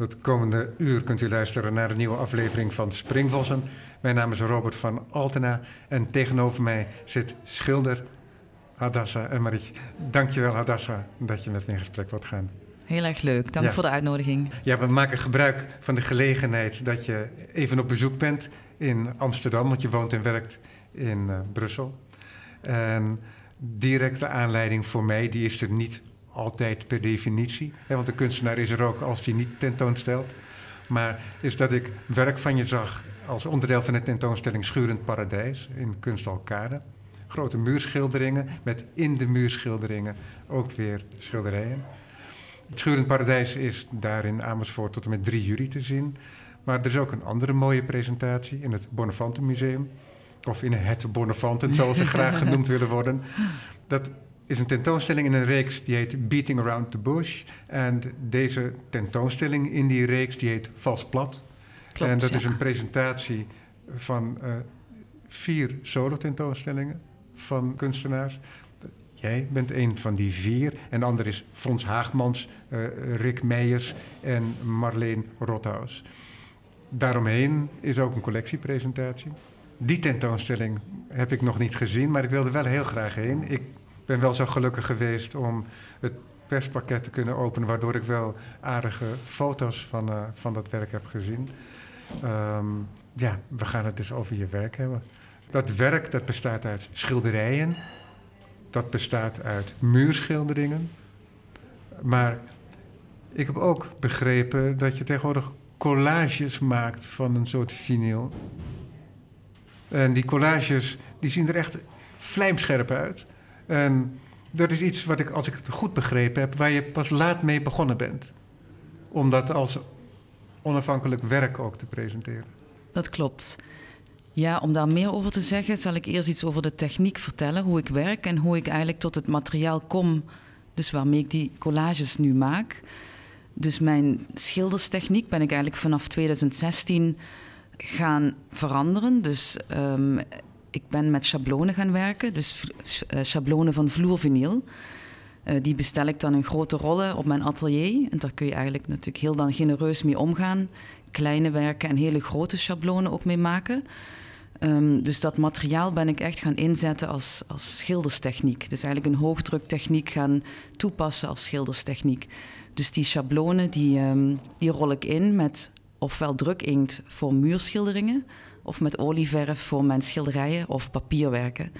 Het komende uur kunt u luisteren naar een nieuwe aflevering van Springvossen. Mijn naam is Robert van Altena en tegenover mij zit schilder Hadassa Emmerich. Dankjewel Hadassa dat je met me in gesprek wilt gaan. Heel erg leuk. Dank Ja. voor de uitnodiging. Ja, we maken gebruik van de gelegenheid dat je even op bezoek bent in Amsterdam, want je woont en werkt in eh, Brussel. En directe aanleiding voor mij, die is er niet altijd per definitie. Hè, want de kunstenaar is er ook als die niet tentoonstelt. Maar is dat ik werk van je zag als onderdeel van de tentoonstelling Schurend Paradijs in Kunstalkade. Grote muurschilderingen met in de muurschilderingen ook weer schilderijen. Het Schurend Paradijs is daar in Amersfoort tot en met 3 juli te zien. Maar er is ook een andere mooie presentatie in het Bonnefante Museum. Of in het Bonnefanten, zoals ze graag genoemd willen worden. Dat is een tentoonstelling in een reeks die heet Beating Around the Bush. En deze tentoonstelling in die reeks die heet Vals Plat. Klopt, en dat ja. is een presentatie van eh, vier solo-tentoonstellingen van kunstenaars. Jij bent een van die vier. En de ander is Fons Haagmans, eh, Rick Meijers en Marleen Rothaus. Daaromheen is ook een collectiepresentatie. Die tentoonstelling heb ik nog niet gezien, maar ik wilde wel heel graag heen. Ik ben wel zo gelukkig geweest om het perspakket te kunnen openen, waardoor ik wel aardige foto's van, eh, van dat werk heb gezien. Ehm, ja, we gaan het dus over je werk hebben. Dat werk dat bestaat uit schilderijen, dat bestaat uit muurschilderingen. Maar ik heb ook begrepen dat je tegenwoordig collages maakt van een soort vinyl. En die collages die zien er echt vlijmscherp uit. En dat is iets wat ik, als ik het goed begrepen heb, waar je pas laat mee begonnen bent. Om dat als onafhankelijk werk ook te presenteren. Dat klopt. Ja, om daar meer over te zeggen, zal ik eerst iets over de techniek vertellen. Hoe ik werk en hoe ik eigenlijk tot het materiaal kom. Dus waarmee ik die collages nu maak. Dus mijn schilderstechniek ben ik eigenlijk vanaf 2016 gaan veranderen. Dus ehm, ik ben met schablonen gaan werken. Dus eh, schablonen van vloervinyl. Eh, die bestel ik dan in grote rollen op mijn atelier. En daar kun je eigenlijk natuurlijk heel dan genereus mee omgaan. Kleine werken en hele grote schablonen ook mee maken. Ehm, dus dat materiaal ben ik echt gaan inzetten als, als schilderstechniek. Dus eigenlijk een hoogdruktechniek gaan toepassen als schilderstechniek. Dus die schablonen die, ehm, die rol ik in met ofwel drukinkt voor muurschilderingen... of met olieverf voor mijn schilderijen of papierwerken.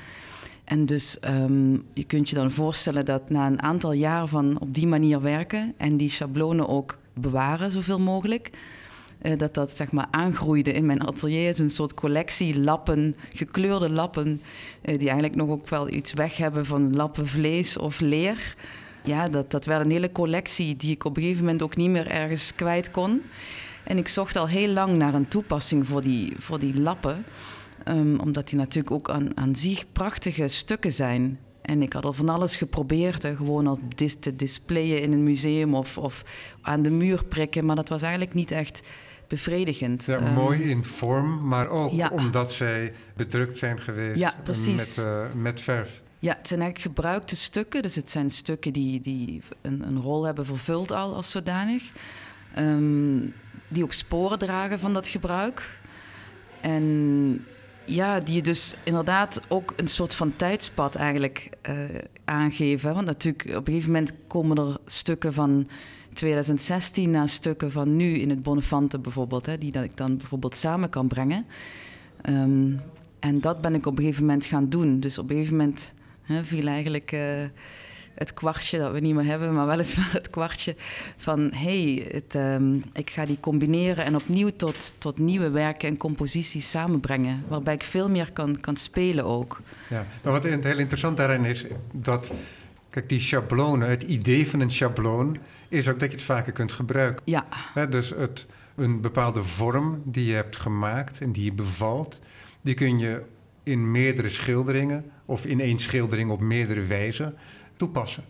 En dus ehm, je kunt je dan voorstellen dat na een aantal jaar van op die manier werken... en die schablonen ook bewaren zoveel mogelijk... eh, dat dat zeg maar aangroeide in mijn atelier. Het is een soort collectie lappen, gekleurde lappen... eh, die eigenlijk nog ook wel iets weg hebben van lappen vlees of leer. Ja, dat, dat werd een hele collectie die ik op een gegeven moment ook niet meer ergens kwijt kon. En ik zocht al heel lang naar een toepassing voor die, voor die lappen... Ehm, omdat die natuurlijk ook aan, aan zich prachtige stukken zijn. En ik had al van alles geprobeerd. Hè, gewoon op dis te displayen in een museum of, of aan de muur prikken. Maar dat was eigenlijk niet echt bevredigend. Ja, Ehm, mooi in vorm, maar ook ja. omdat zij bedrukt zijn geweest Ja. Met, eh, met verf. Ja, het zijn eigenlijk gebruikte stukken. Dus het zijn stukken die, die een, een rol hebben vervuld al als zodanig. Ehm, die ook sporen dragen van dat gebruik. En ja, die dus inderdaad ook een soort van tijdspad eigenlijk eh, aangeven. Want natuurlijk, op een gegeven moment komen er stukken van 2016 naar stukken van nu in het Bonnefante bijvoorbeeld, hè, die dat ik dan bijvoorbeeld samen kan brengen. Ehm, en dat ben ik op een gegeven moment gaan doen. Dus op een gegeven moment hè, viel eigenlijk eh, het kwartje dat we niet meer hebben, maar weliswaar het kwartje van hey, het, ehm, ik ga die combineren en opnieuw tot, tot nieuwe werken en composities samenbrengen. Waarbij ik veel meer kan, kan spelen ook. Ja. Maar wat heel interessant daarin is, dat... Kijk, die schablonen, het idee van een schabloon... is ook dat je het vaker kunt gebruiken. Ja, dus het, een bepaalde vorm die je hebt gemaakt en die je bevalt... die kun je in meerdere schilderingen... of in één schildering op meerdere wijzen toepassen.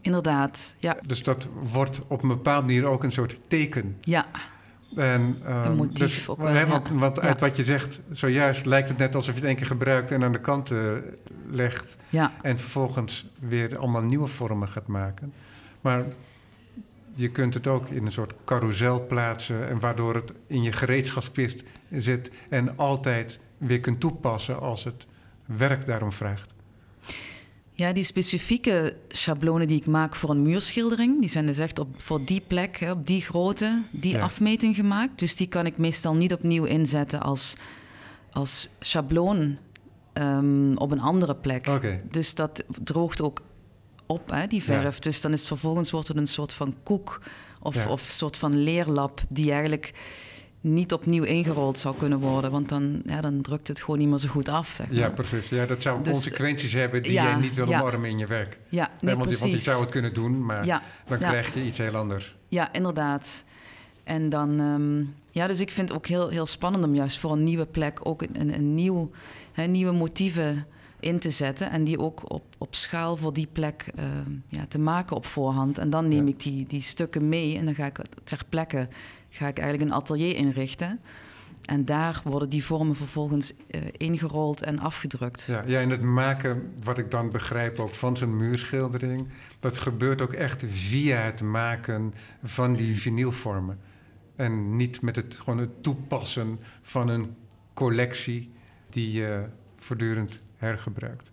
inderdaad. Ja, Dus dat wordt op een bepaalde manier ook een soort teken. ja, En, ehm, Een motief dus, ook wel, hè, ja. Want, Ja. uit wat je zegt, zojuist lijkt het net alsof je het één keer gebruikt en aan de kant eh, legt. ja. En vervolgens weer allemaal nieuwe vormen gaat maken. Maar je kunt het ook in een soort carousel plaatsen... en waardoor het in je gereedschapskist zit... en altijd weer kunt toepassen als het werk daarom vraagt. Ja, die specifieke schablonen die ik maak voor een muurschildering, die zijn dus echt op, voor die plek, hè, op die grootte, die afmeting gemaakt. Dus die kan ik meestal niet opnieuw inzetten als, als schabloon um, op een andere plek. Okay. Dus dat droogt ook op, hè, die verf. Dus dan is het vervolgens wordt het een soort van koek of, of een soort van leerlap die eigenlijk niet opnieuw ingerold zou kunnen worden. Want dan, ja, dan drukt het gewoon niet meer zo goed af. Zeg maar. Ja, precies. Ja, dat zou dus, consequenties hebben die jij niet wil ja. in je werk. Ja, nee, want, precies. want je zou het kunnen doen, maar dan krijg je iets heel anders. Ja, inderdaad. En dan, um, ja, dus ik vind het ook heel, heel spannend om juist voor een nieuwe plek ook een, een nieuw, hè, nieuwe motieven in te zetten. En die ook op, op schaal voor die plek uh, ja, te maken op voorhand. En dan neem ik die, die stukken mee en dan ga ik ter plekke ga ik eigenlijk een atelier inrichten. En daar worden die vormen vervolgens uh, ingerold en afgedrukt. Ja, ja, en het maken, wat ik dan begrijp ook van zo'n muurschildering... dat gebeurt ook echt via het maken van die vinylvormen. En niet met het, gewoon het toepassen van een collectie die je voortdurend hergebruikt.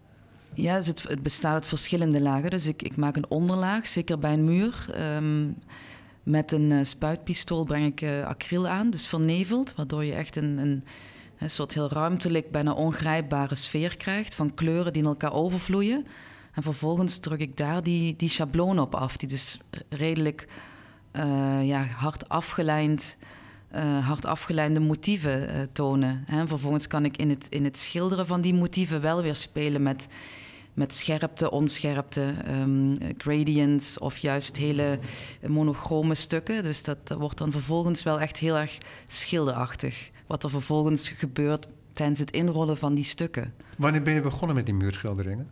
Ja, dus het, het, bestaat uit verschillende lagen. Dus ik, ik maak een onderlaag, zeker bij een muur. Um, met een uh, spuitpistool breng ik uh, acryl aan, dus verneveld, waardoor je echt een, een, soort heel ruimtelijk, bijna ongrijpbare sfeer krijgt van kleuren die in elkaar overvloeien. En vervolgens druk ik daar die, die schabloon op af, die dus redelijk uh, ja, hard afgelijnd. hard afgeleide motieven tonen. En vervolgens kan ik in het, in het schilderen van die motieven wel weer spelen met met scherpte, onscherpte, um, gradients of juist hele monochrome stukken. Dus dat, wordt dan vervolgens wel echt heel erg schilderachtig. Wat er vervolgens gebeurt tijdens het inrollen van die stukken. Wanneer ben je begonnen met die muurschilderingen?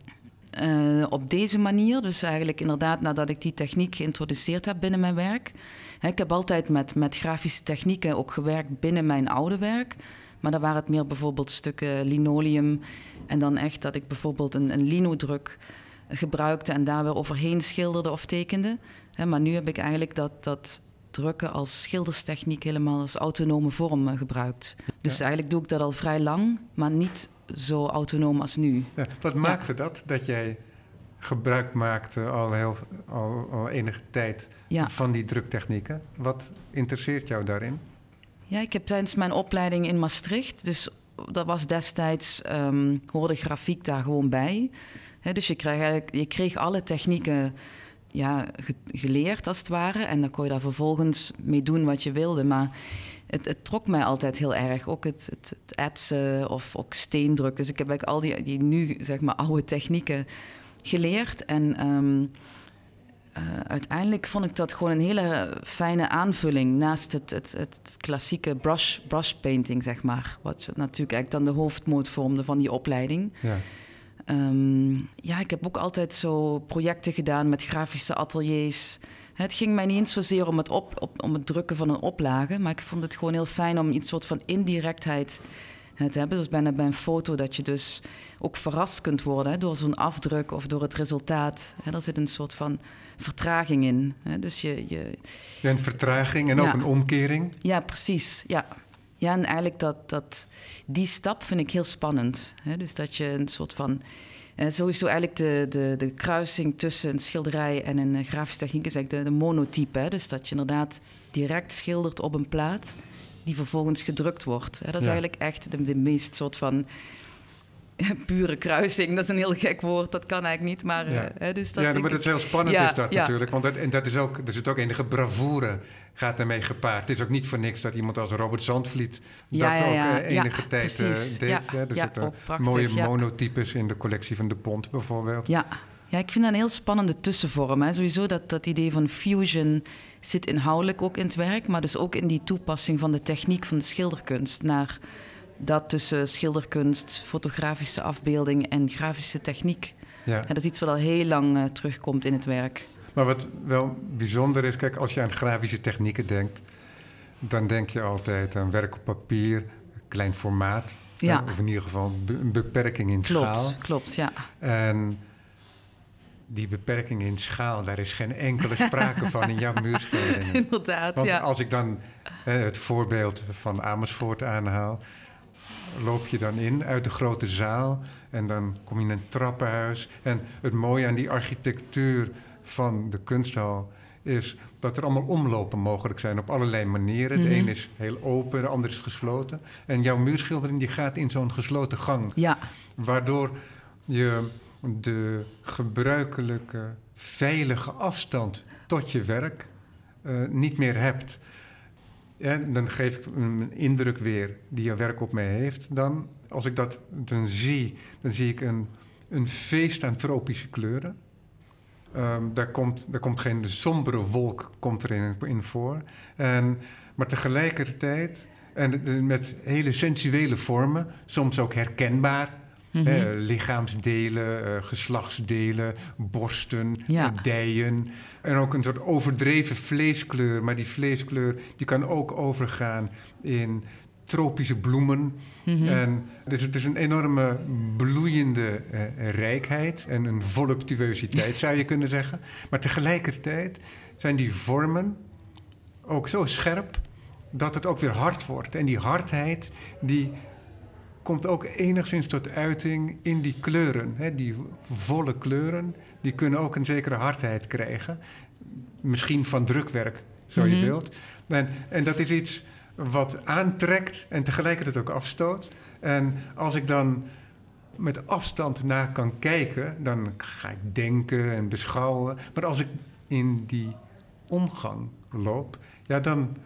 Uh, op deze manier, dus eigenlijk inderdaad nadat ik die techniek geïntroduceerd heb binnen mijn werk. Ik heb altijd met, met grafische technieken ook gewerkt binnen mijn oude werk. Maar dan waren het meer bijvoorbeeld stukken linoleum. En dan echt dat ik bijvoorbeeld een, een linodruk gebruikte en daar weer overheen schilderde of tekende. maar nu heb ik eigenlijk dat, dat drukken als schilderstechniek helemaal als autonome vorm uh, gebruikt. Dus eigenlijk doe ik dat al vrij lang, maar niet zo autonoom als nu. Ja, wat maakte dat, dat jij gebruik maakte al, heel, al, al enige tijd van die druktechnieken? Wat interesseert jou daarin? Ja, ik heb tijdens mijn opleiding in Maastricht, dus dat was destijds, um, hoorde grafiek daar gewoon bij. dus je kreeg, eigenlijk, je kreeg alle technieken ja, geleerd, als het ware. En dan kon je daar vervolgens mee doen wat je wilde. Maar het, het trok mij altijd heel erg. Ook het, het, etsen of ook steendruk. Dus ik heb eigenlijk al die, die nu, zeg maar, oude technieken geleerd. En... Um, uh, uiteindelijk vond ik dat gewoon een hele fijne aanvulling naast het, het, het klassieke brush, brush painting, zeg maar. Wat natuurlijk eigenlijk dan de hoofdmoot vormde van die opleiding. Ja. Um, ja, ik heb ook altijd zo projecten gedaan met grafische ateliers. Het ging mij niet eens zozeer om het, op, op, om het drukken van een oplage, maar ik vond het gewoon heel fijn om iets soort van indirectheid te hebben. Dus bijna bij een foto dat je dus ook verrast kunt worden hè, door zo'n afdruk of door het resultaat. Hè, er zit een soort van vertraging in. Hè? Dus je, je... Een vertraging en ook een omkering. Ja, precies. Ja. Ja, en eigenlijk dat, dat, die stap vind ik heel spannend. Hè? Dus dat je een soort van... Eh, sowieso eigenlijk de, de, de kruising tussen een schilderij en een uh, grafische techniek is eigenlijk de, de monotype. Hè? Dus dat je inderdaad direct schildert op een plaat die vervolgens gedrukt wordt. Hè? Dat is eigenlijk echt de, de meest soort van pure kruising. Dat is een heel gek woord, dat kan eigenlijk niet. Maar, ja. Uh, dus dat ja, maar dat is heel spannend is dat natuurlijk. Want dat, en dat is ook, er zit ook enige bravoure gaat daarmee gepaard. Het is ook niet voor niks dat iemand als Robert Zandvliet dat ook uh, enige tijd uh, deed. Ja, er zitten mooie monotypes in de collectie van de Pont bijvoorbeeld. Ja. Ja, ik vind dat een heel spannende tussenvorm. Hè. Sowieso dat, dat idee van fusion zit inhoudelijk ook in het werk, maar dus ook in die toepassing van de techniek van de schilderkunst naar dat tussen schilderkunst, fotografische afbeelding en grafische techniek. Ja. dat is iets wat al heel lang uh, terugkomt in het werk. Maar wat wel bijzonder is, kijk, als je aan grafische technieken denkt, dan denk je altijd aan werk op papier, klein formaat. Ja. Of in ieder geval een beperking in klopt, schaal. Klopt, ja. En die beperking in schaal, daar is geen enkele sprake van in jouw muurschilderingen. Inderdaad, Want ja. als ik dan hè, het voorbeeld van Amersfoort aanhaal, loop je dan in uit de grote zaal en dan kom je in een trappenhuis. En het mooie aan die architectuur van de kunsthal is dat er allemaal omlopen mogelijk zijn op allerlei manieren. De Mhm. een is heel open, de ander is gesloten. En jouw muurschildering die gaat in zo'n gesloten gang, Ja, waardoor je de gebruikelijke veilige afstand tot je werk eh, niet meer hebt. En dan geef ik een indruk weer die je werk op mij heeft. Dan, als ik dat dan zie, dan zie ik een, een feest aan tropische kleuren. Ehm, daar, komt, daar komt geen sombere wolk komt erin in voor. En, maar tegelijkertijd, en met hele sensuele vormen, soms ook herkenbaar. Hè, lichaamsdelen, eh, geslachtsdelen, borsten, Ja. dijen. En ook een soort overdreven vleeskleur. Maar die vleeskleur die kan ook overgaan in tropische bloemen. Mhm. En dus het is een enorme bloeiende eh, rijkheid en een voluptueusiteit, zou je kunnen zeggen. Maar tegelijkertijd zijn die vormen ook zo scherp dat het ook weer hard wordt. En die hardheid die komt ook enigszins tot uiting in die kleuren. Hè? Die volle kleuren die kunnen ook een zekere hardheid krijgen. Misschien van drukwerk, zo je Mhm. wilt. En, en dat is iets wat aantrekt en tegelijkertijd ook afstoot. En als ik dan met afstand naar kan kijken, dan ga ik denken en beschouwen. Maar als ik in die omgang loop, ja, dan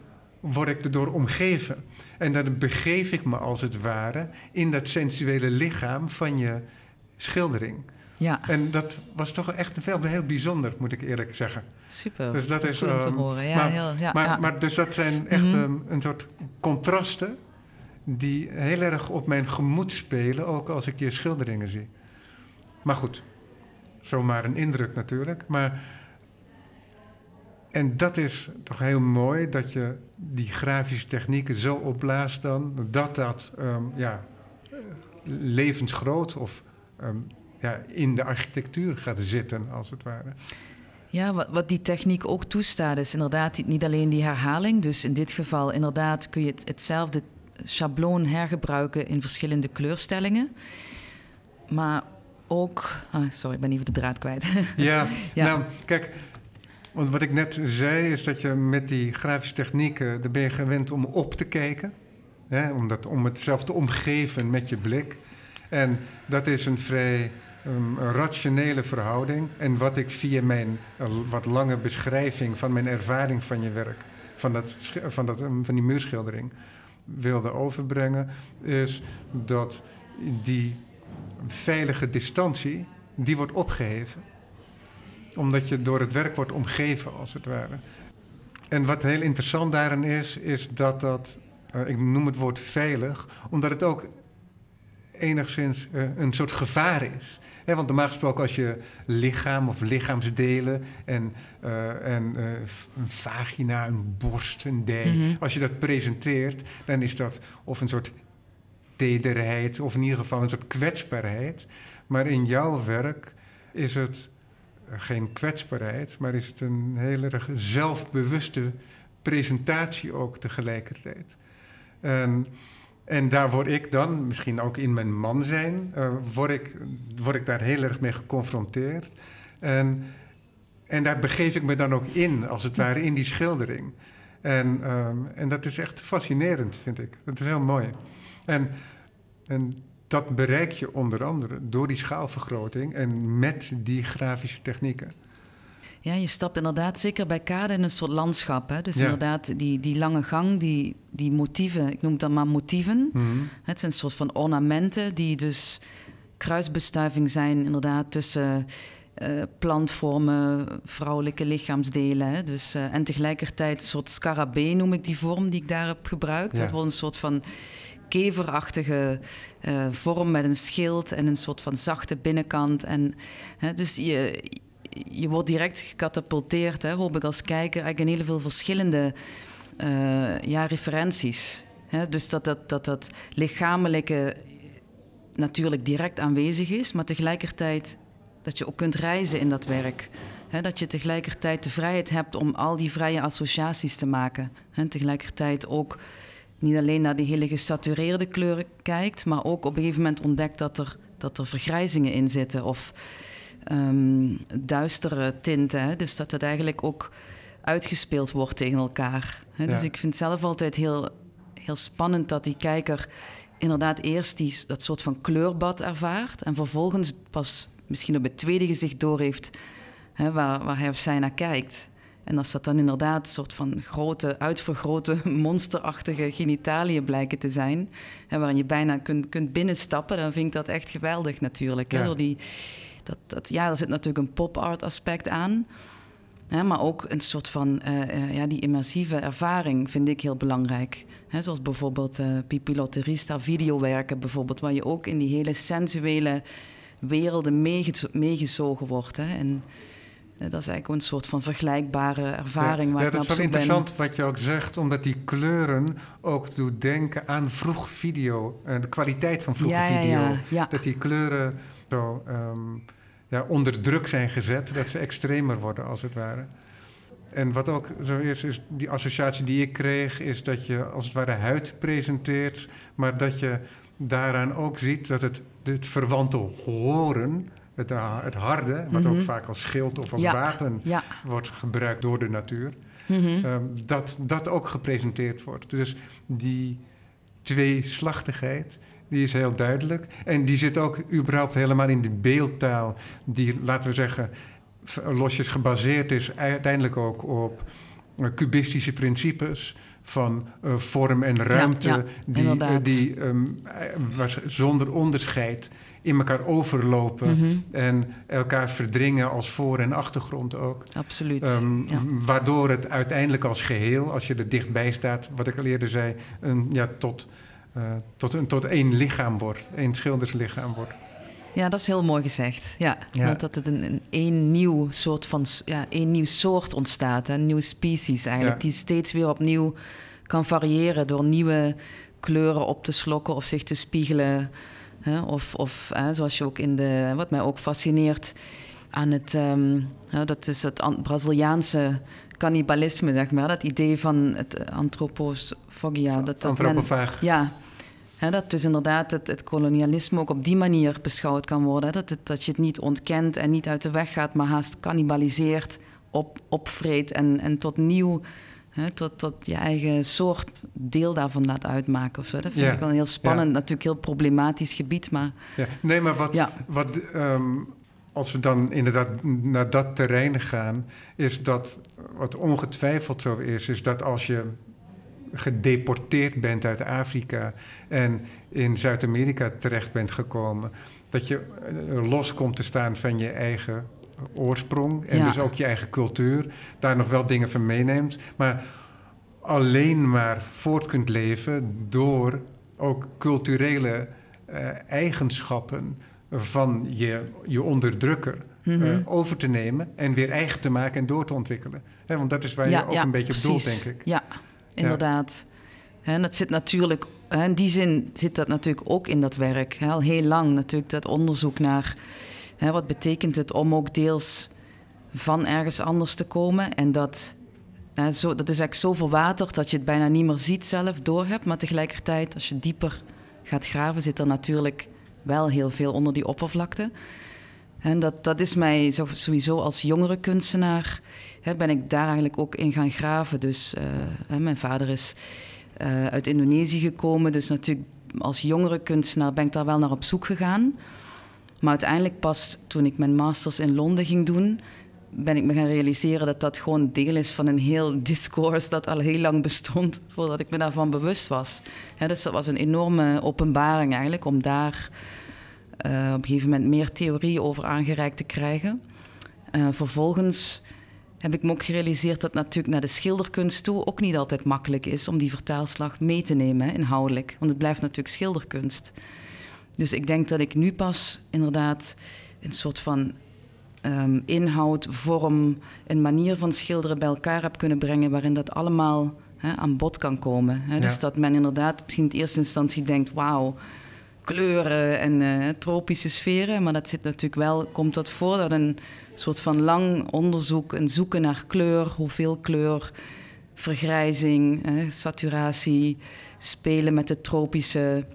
word ik erdoor omgeven. En dan begeef ik me als het ware in dat sensuele lichaam van je schildering. ja, En dat was toch echt heel bijzonder, moet ik eerlijk zeggen. super. Dus dat is, Goed om te ehm, horen. Ja, maar- heel, ja, maar, ja. maar dus dat zijn echt Mhm. ehm, een soort contrasten die heel erg op mijn gemoed spelen, ook als ik je schilderingen zie. Maar goed, zomaar een indruk natuurlijk. Maar, en dat is toch heel mooi dat je die grafische technieken zo opblaast dan, dat dat ehm, ja, levensgroot of ehm, ja, in de architectuur gaat zitten, als het ware. Ja, wat, wat die techniek ook toestaat, is inderdaad niet alleen die herhaling. Dus in dit geval, inderdaad, kun je het, hetzelfde schabloon hergebruiken in verschillende kleurstellingen. Maar ook. ah, sorry, ik ben even de draad kwijt. Ja, Ja. nou, kijk, want wat ik net zei is dat je met die grafische technieken, daar ben je gewend om op te kijken. Hè, om, om het zelf te omgeven met je blik. En dat is een vrij een rationele verhouding. En wat ik via mijn eh, wat lange beschrijving van mijn ervaring van je werk, van, dat, van, dat, um, van die muurschildering, wilde overbrengen, is dat die veilige distantie, die wordt opgeheven omdat je door het werk wordt omgeven, als het ware. En wat heel interessant daarin is, is dat dat, eh, ik noem het woord veilig, omdat het ook enigszins eh, een soort gevaar is. Want normaal gesproken als je lichaam of lichaamsdelen en, eh, en een vagina, een borst, een dij, Mhm. als je dat presenteert, dan is dat of een soort tederheid of in ieder geval een soort kwetsbaarheid. Maar in jouw werk is het geen kwetsbaarheid, maar is het een heel erg zelfbewuste presentatie ook tegelijkertijd. En, en daar word ik dan, misschien ook in mijn man zijn, eh, word, ik, word ik daar heel erg mee geconfronteerd. En, en daar begeef ik me dan ook in, als het ware, in die schildering. En, ehm, en dat is echt fascinerend, vind ik. Dat is heel mooi. En, en dat bereik je onder andere door die schaalvergroting en met die grafische technieken. Ja, je stapt inderdaad zeker bij Kade in een soort landschap. Hè? Dus Ja. inderdaad, die, die lange gang, die, die motieven, ik noem het dan maar motieven. Mhm. Het zijn een soort van ornamenten die dus kruisbestuiving zijn, inderdaad, tussen eh, plantvormen, vrouwelijke lichaamsdelen. Hè? Dus, eh, en tegelijkertijd een soort scarabee noem ik die vorm die ik daar heb gebruikt. Ja. Dat wordt een soort van keverachtige eh, vorm met een schild en een soort van zachte binnenkant. En, hè, dus je, je wordt direct gecatapulteerd, hè, hoop ik als kijker, eigenlijk in heel veel verschillende eh, ja, referenties. Hè? Dus dat dat, dat dat lichamelijke natuurlijk direct aanwezig is, maar tegelijkertijd dat je ook kunt reizen in dat werk. dat je tegelijkertijd de vrijheid hebt om al die vrije associaties te maken. En tegelijkertijd ook niet alleen naar die hele gesatureerde kleuren kijkt, maar ook op een gegeven moment ontdekt dat er, dat er vergrijzingen in zitten of um, duistere tinten. Hè? Dus dat het eigenlijk ook uitgespeeld wordt tegen elkaar. Hè? Dus ik vind zelf altijd heel, heel spannend dat die kijker inderdaad eerst die, dat soort van kleurbad ervaart en vervolgens pas misschien op het tweede gezicht doorheeft hè, waar, waar hij of zij naar kijkt. En als dat dan inderdaad een soort van grote, uitvergrote, monsterachtige genitaliën blijken te zijn, hè, waarin je bijna kunt, kunt binnenstappen, dan vind ik dat echt geweldig natuurlijk. Hè, door die, dat, dat, ja, er zit natuurlijk een pop-art aspect aan. Hè, maar ook een soort van uh, uh, ja, die immersieve ervaring vind ik heel belangrijk. Hè, zoals bijvoorbeeld uh, Pipilotterista videowerken, bijvoorbeeld, waar je ook in die hele sensuele werelden meegezogen wordt. Hè. En dat is eigenlijk een soort van vergelijkbare ervaring. Ja, waar ja ik dat is wel interessant wat je ook zegt, omdat die kleuren ook doet denken aan vroeg video. En de kwaliteit van vroege ja, video. Dat die kleuren zo um, ja, onder druk zijn gezet, dat ze extremer worden als het ware. En wat ook zo is, is die associatie die ik kreeg, is dat je als het ware huid presenteert, maar dat je daaraan ook ziet dat het, het verwante horen, het, het harde, wat ook vaak als schild of als wapen wordt gebruikt door de natuur, um, dat dat ook gepresenteerd wordt. Dus die tweeslachtigheid, die is heel duidelijk. En die zit ook überhaupt helemaal in de beeldtaal, die, laten we zeggen, losjes gebaseerd is uiteindelijk ook op cubistische principes van uh, vorm en ruimte, ja, ja, die, uh, die um, was zonder onderscheid in elkaar overlopen Mhm. en elkaar verdringen als voor- en achtergrond ook. Absoluut. Um, ja. Waardoor het uiteindelijk als geheel, als je er dichtbij staat, wat ik al eerder zei, een, ja, tot, uh, tot, een, tot één lichaam wordt, één schilderslichaam wordt. Ja, dat is heel mooi gezegd. Ja, Ja. Dat, het een, een één nieuw soort van ja, één nieuw soort ontstaat, een nieuwe species eigenlijk, Ja. die steeds weer opnieuw kan variëren door nieuwe kleuren op te slokken of zich te spiegelen. Hè, of of hè, zoals je ook in de, wat mij ook fascineert aan het, ehm, hè, dat is het an- Braziliaanse cannibalisme, zeg maar, dat idee van het antropofagia. Dat, dat men- ja, dat dus inderdaad het, het kolonialisme ook op die manier beschouwd kan worden. Dat, het, dat je het niet ontkent en niet uit de weg gaat, maar haast cannibaliseert, op, opvreet en, en tot nieuw, tot, tot je eigen soort deel daarvan laat uitmaken. Of zo. Dat vind Ja, ik wel een heel spannend, ja. natuurlijk heel problematisch gebied, maar Ja. Nee, maar wat, wat ehm, als we dan inderdaad naar dat terrein gaan, is dat wat ongetwijfeld zo is, is dat als je gedeporteerd bent uit Afrika en in Zuid-Amerika terecht bent gekomen, dat je eh, los komt te staan van je eigen oorsprong en Ja. dus ook je eigen cultuur, daar nog wel dingen van meeneemt, maar alleen maar voort kunt leven door ook culturele eh, eigenschappen van je, je onderdrukker Mhm. eh, over te nemen en weer eigen te maken en door te ontwikkelen. Want dat is waar ja, je ook ja, een beetje op precies. doelt, denk ik. Ja, inderdaad. En dat zit natuurlijk, in die zin zit dat natuurlijk ook in dat werk. Al heel lang natuurlijk dat onderzoek naar wat betekent het om ook deels van ergens anders te komen. En dat, dat is eigenlijk zo verwaterd dat je het bijna niet meer ziet zelf, doorhebt. Maar tegelijkertijd, als je dieper gaat graven, zit er natuurlijk wel heel veel onder die oppervlakte. Dat, dat is mij sowieso als jongere kunstenaar hè, ben ik daar eigenlijk ook in gaan graven. Dus eh, mijn vader is eh, uit Indonesië gekomen, dus natuurlijk als jongere kunstenaar ben ik daar wel naar op zoek gegaan. Maar uiteindelijk pas toen ik mijn masters in Londen ging doen, ben ik me gaan realiseren dat dat gewoon deel is van een heel discours dat al heel lang bestond voordat ik me daarvan bewust was. Dus dat was een enorme openbaring eigenlijk om daar eh, op een gegeven moment meer theorie over aangereikt te krijgen. Eh, vervolgens heb ik me ook gerealiseerd dat natuurlijk naar de schilderkunst toe ook niet altijd makkelijk is om die vertaalslag mee te nemen, hè, inhoudelijk. Want het blijft natuurlijk schilderkunst. Dus ik denk dat ik nu pas inderdaad een soort van ehm, inhoud, vorm, een manier van schilderen bij elkaar heb kunnen brengen waarin dat allemaal hè, aan bod kan komen. Hè. Dus dat men inderdaad misschien in eerste instantie denkt, wauw, kleuren en eh, tropische sferen. Maar dat zit natuurlijk wel, komt dat voor dat een soort van lang onderzoek, een zoeken naar kleur, hoeveel kleur, vergrijzing, eh, saturatie, spelen met de tropische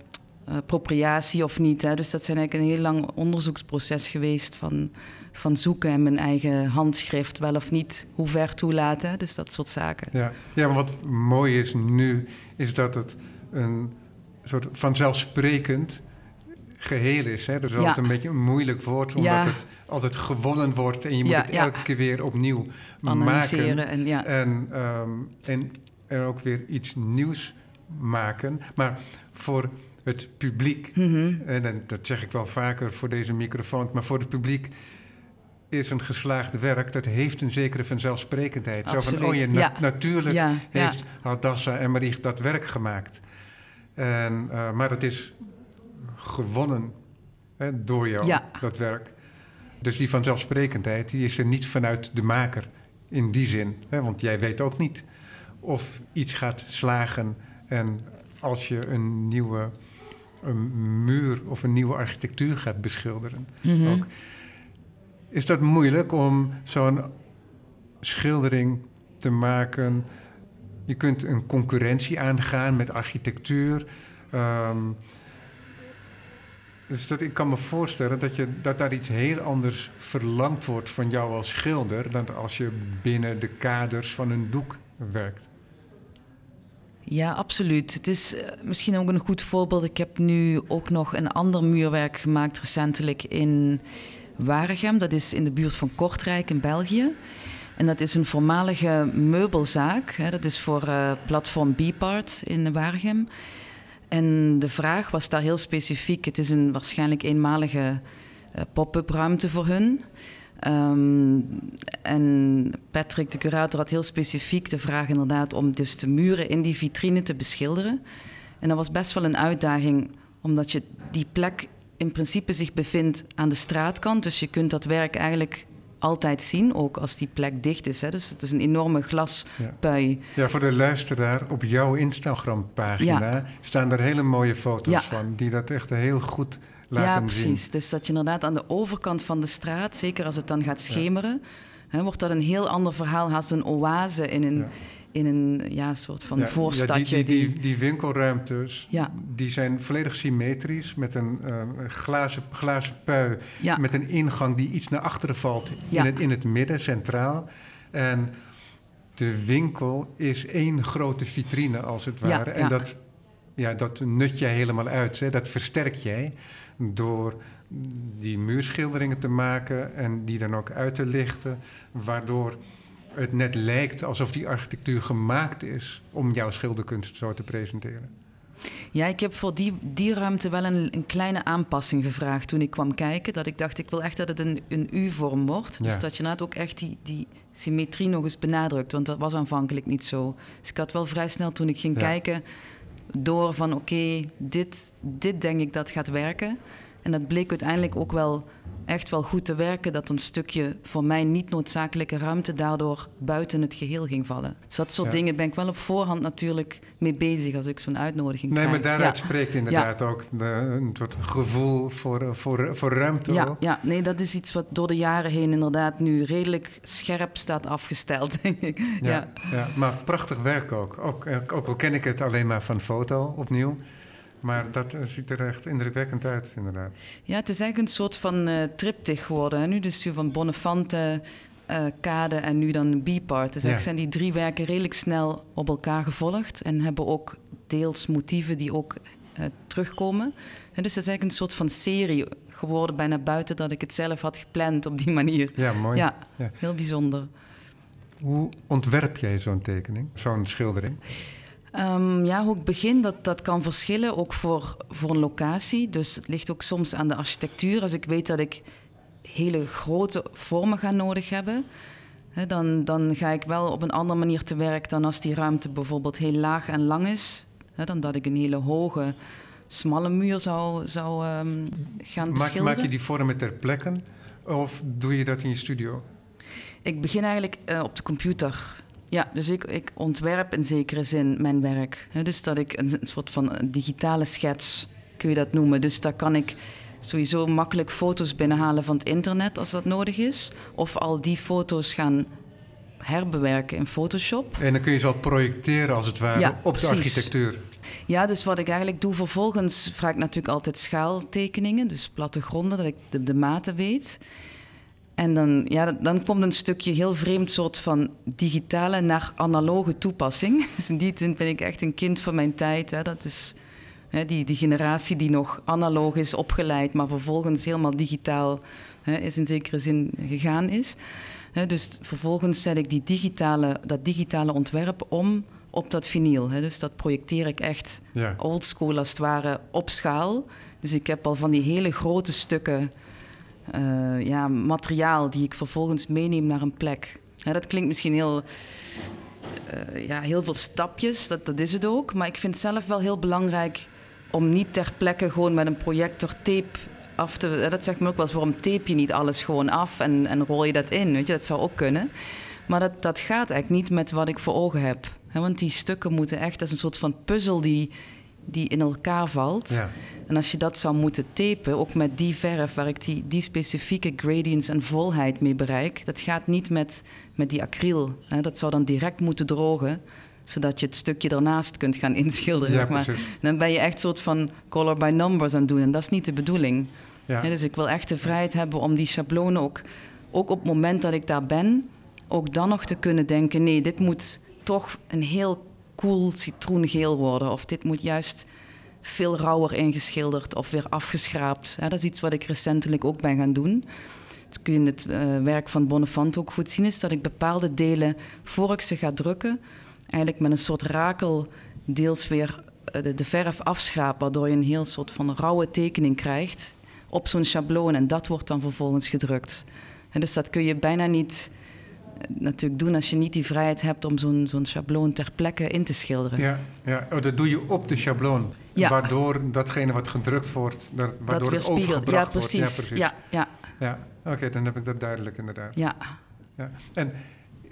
appropriatie of niet. Hè. Dus dat zijn eigenlijk een heel lang onderzoeksproces geweest van, van zoeken en mijn eigen handschrift wel of niet hoe ver toelaten. Dus dat soort zaken. Ja, ja maar wat mooi is nu, is dat het een soort vanzelfsprekend geheel is. Hè? Dat is altijd een beetje een moeilijk woord, omdat het altijd gewonnen wordt en je moet het elke keer weer opnieuw maken. En, en, ehm, en er ook weer iets nieuws maken. Maar voor het publiek, mhm. en dat zeg ik wel vaker voor deze microfoon, maar voor het publiek is een geslaagd werk, dat heeft een zekere vanzelfsprekendheid. Zo van, oh je, natuurlijk heeft Hadassa en Marie dat werk gemaakt. En, uh, maar het is gewonnen hè, door jou, dat werk. Dus die vanzelfsprekendheid die is er niet vanuit de maker in die zin. Hè, want jij weet ook niet of iets gaat slagen. En als je een nieuwe een muur of een nieuwe architectuur gaat beschilderen. Mhm. ook, is dat moeilijk om zo'n schildering te maken? Je kunt een concurrentie aangaan met architectuur. Ehm, dus dat, ik kan me voorstellen dat, je, dat daar iets heel anders verlangd wordt van jou als schilder dan als je binnen de kaders van een doek werkt. Ja, absoluut. Het is eh, misschien ook een goed voorbeeld. Ik heb nu ook nog een ander muurwerk gemaakt recentelijk in Waregem. Dat is in de buurt van Kortrijk in België. En dat is een voormalige meubelzaak. Hè. Dat is voor uh, platform B-Part in Waregem. En de vraag was daar heel specifiek. Het is een waarschijnlijk eenmalige uh, pop-up ruimte voor hun. Um, en Patrick, de curator, had heel specifiek de vraag inderdaad om dus de muren in die vitrine te beschilderen. En dat was best wel een uitdaging, omdat je die plek in principe zich bevindt aan de straatkant. Dus je kunt dat werk eigenlijk altijd zien, ook als die plek dicht is. Hè. Dus het is een enorme glaspui. Ja. ja, voor de luisteraar, op jouw Instagram-pagina staan er hele mooie foto's van... die dat echt heel goed laten zien. Ja, precies. Dus dat je inderdaad aan de overkant van de straat... zeker als het dan gaat schemeren... Hè, wordt dat een heel ander verhaal... als een oase in een in een ja, soort van ja, voorstadje. Ja, die, die, die, winkelruimtes, ja. die zijn volledig symmetrisch... met een uh, glazen, glazen pui, met een ingang die iets naar achteren valt... In, het, in het midden, centraal. En de winkel is één grote vitrine, als het ware. en dat, ja, dat nut jij helemaal uit, hè? dat versterk jij... door die muurschilderingen te maken en die dan ook uit te lichten... waardoor het net lijkt alsof die architectuur gemaakt is om jouw schilderkunst zo te presenteren. Ja, ik heb voor die, die ruimte wel een, een kleine aanpassing gevraagd toen ik kwam kijken. Dat ik dacht, ik wil echt dat het een, een U-vorm wordt. Dus dat je net ook echt die, die symmetrie nog eens benadrukt. Want dat was aanvankelijk niet zo. Dus ik had wel vrij snel toen ik ging kijken door van oké, dit, dit denk ik dat gaat werken. En dat bleek uiteindelijk ook wel echt wel goed te werken. Dat een stukje voor mij niet noodzakelijke ruimte daardoor buiten het geheel ging vallen. Dus dat soort dingen ben ik wel op voorhand natuurlijk mee bezig als ik zo'n uitnodiging nee, krijg. Nee, maar daaruit spreekt inderdaad ook de, een soort gevoel voor, voor, voor ruimte. Ja, ja, nee, dat is iets wat door de jaren heen inderdaad nu redelijk scherp staat afgesteld, denk ik. Ja, ja. maar prachtig werk ook. ook. Ook al ken ik het alleen maar van foto opnieuw. Maar dat eh, ziet er echt indrukwekkend uit, inderdaad. Ja, het is eigenlijk een soort van uh, triptych geworden. Hè? Nu dus van Bonnefante, uh, Kade en nu dan B-part. Dus eigenlijk zijn die drie werken redelijk snel op elkaar gevolgd... en hebben ook deels motieven die ook uh, terugkomen. En dus het is eigenlijk een soort van serie geworden... bijna buiten dat ik het zelf had gepland op die manier. Ja, mooi. Ja, ja. heel bijzonder. Hoe ontwerp jij zo'n tekening, zo'n schildering? Um, ja, hoe ik begin, dat, dat kan verschillen, ook voor, voor een locatie. Dus het ligt ook soms aan de architectuur. Als ik weet dat ik hele grote vormen ga nodig hebben, hè, dan, dan ga ik wel op een andere manier te werk dan als die ruimte bijvoorbeeld heel laag en lang is. Hè, dan dat ik een hele hoge, smalle muur zou, zou um, gaan. Maak, maak je die vormen ter plekke of doe je dat in je studio? Ik begin eigenlijk uh, op de computer. Ja, dus ik, ik ontwerp in zekere zin mijn werk. dus dat ik een, soort van digitale schets kun je dat noemen. Dus daar kan ik sowieso makkelijk foto's binnenhalen van het internet als dat nodig is. Of al die foto's gaan herbewerken in Photoshop. En dan kun je ze al projecteren als het ware Ja, op de architectuur. Ja, dus wat ik eigenlijk doe vervolgens, vraag ik natuurlijk altijd schaaltekeningen, dus plattegronden, dat ik de, de maten weet. En dan, ja, dan komt een stukje heel vreemd soort van digitale naar analoge toepassing. Dus in die zin ben ik echt een kind van mijn tijd. Hè. Dat is hè, die, die generatie die nog analoog is opgeleid, maar vervolgens helemaal digitaal hè, is in zekere zin gegaan is. Hè, dus vervolgens zet ik die digitale, dat digitale ontwerp om op dat vinyl. Hè. Dus dat projecteer ik echt Ja. oldschool als het ware op schaal. Dus ik heb al van die hele grote stukken eh, ja, materiaal die ik vervolgens meeneem naar een plek. Dat klinkt misschien heel, eh, ja, heel veel stapjes, dat, dat is het ook. Maar ik vind zelf wel heel belangrijk om niet ter plekke gewoon met een projector tape af te... hè, Dat zegt me ook wel eens, waarom tape je niet alles gewoon af en, en rol je dat in? Weet je, dat zou ook kunnen. Maar dat, dat gaat eigenlijk niet met wat ik voor ogen heb. Want die stukken moeten echt, dat is een soort van puzzel die, die in elkaar valt. Ja. En als je dat zou moeten tapen, ook met die verf waar ik die, die specifieke gradients en volheid mee bereik, dat gaat niet met, met die acryl. Hè. Dat zou dan direct moeten drogen, zodat je het stukje ernaast kunt gaan inschilderen. Ja, zeg maar. Dan ben je echt soort van color by numbers aan het doen en dat is niet de bedoeling. Ja. Dus ik wil echt de vrijheid hebben om die schablonen ook, ook op het moment dat ik daar ben, ook dan nog te kunnen denken: nee, dit moet toch een heel cool citroengeel worden. Of dit moet juist veel rauwer ingeschilderd of weer afgeschraapt. Dat is iets wat ik recentelijk ook ben gaan doen. Dat kun je in het eh, werk van Bonnefant ook goed zien, is dat ik bepaalde delen, voor ik ze ga drukken, eigenlijk met een soort rakel deels weer eh, de, verf afschraap, waardoor je een heel soort van rauwe tekening krijgt op zo'n schabloon en dat wordt dan vervolgens gedrukt. Dus dat kun je bijna niet natuurlijk doen als je niet die vrijheid hebt om zo'n zo'n schabloon ter plekke in te schilderen. Ja, ja. Oh, dat doe je op de schabloon. Ja. Waardoor datgene wat gedrukt wordt, waardoor dat weer het spiegelt. Ja, overgebracht precies. wordt. Ja, precies. Ja, ja, Ja, oké, dan heb ik dat duidelijk inderdaad. ja. Ja. En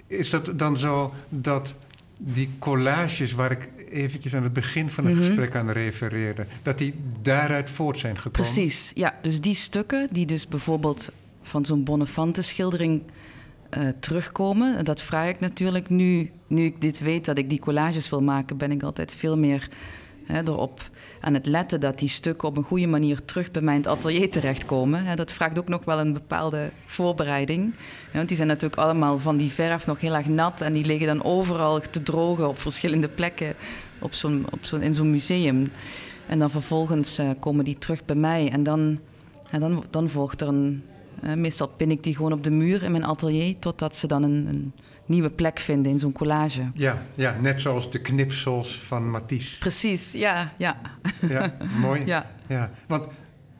is dat dan zo dat die collages waar ik eventjes aan het begin van het Mhm. gesprek aan refereerde, dat die daaruit voort zijn gekomen? Precies, ja. Dus die stukken die dus bijvoorbeeld van zo'n Bonnefante schildering eh, terugkomen, dat vraag ik natuurlijk nu, nu ik dit weet dat ik die collages wil maken, ben ik altijd veel meer hè, erop aan het letten dat die stukken op een goede manier terug bij mij in het atelier terechtkomen. Dat vraagt ook nog wel een bepaalde voorbereiding. Ja, want die zijn natuurlijk allemaal van die verf nog heel erg nat en die liggen dan overal te drogen op verschillende plekken op zo'n, op in zo'n museum. En dan vervolgens eh, komen die terug bij mij. En dan, en dan, dan volgt er een. Eh, meestal pin ik die gewoon op de muur in mijn atelier. Totdat ze dan een, een nieuwe plek vinden in zo'n collage. Ja, ja, net zoals de knipsels van Matisse. Precies, ja, ja. Ja, mooi. ja. Ja, want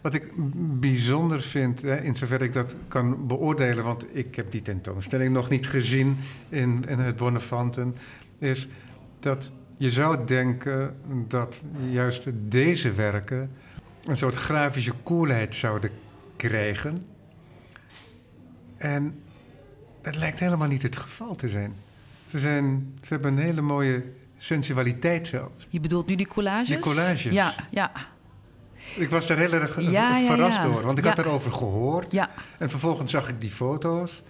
wat ik bijzonder vind, hè, in zover ik dat kan beoordelen, want ik heb die tentoonstelling nog niet gezien in, in het Bonnefanten, is dat je zou denken dat juist deze werken een soort grafische koelheid zouden krijgen. En dat lijkt helemaal niet het geval te zijn. Ze, zijn, ze hebben een hele mooie sensualiteit zelfs. Je bedoelt nu die collages? Die collages. Ja, ja, Ik was daar heel erg Ja, verrast ja. door, want ik had erover gehoord. ja. En vervolgens zag ik die foto's.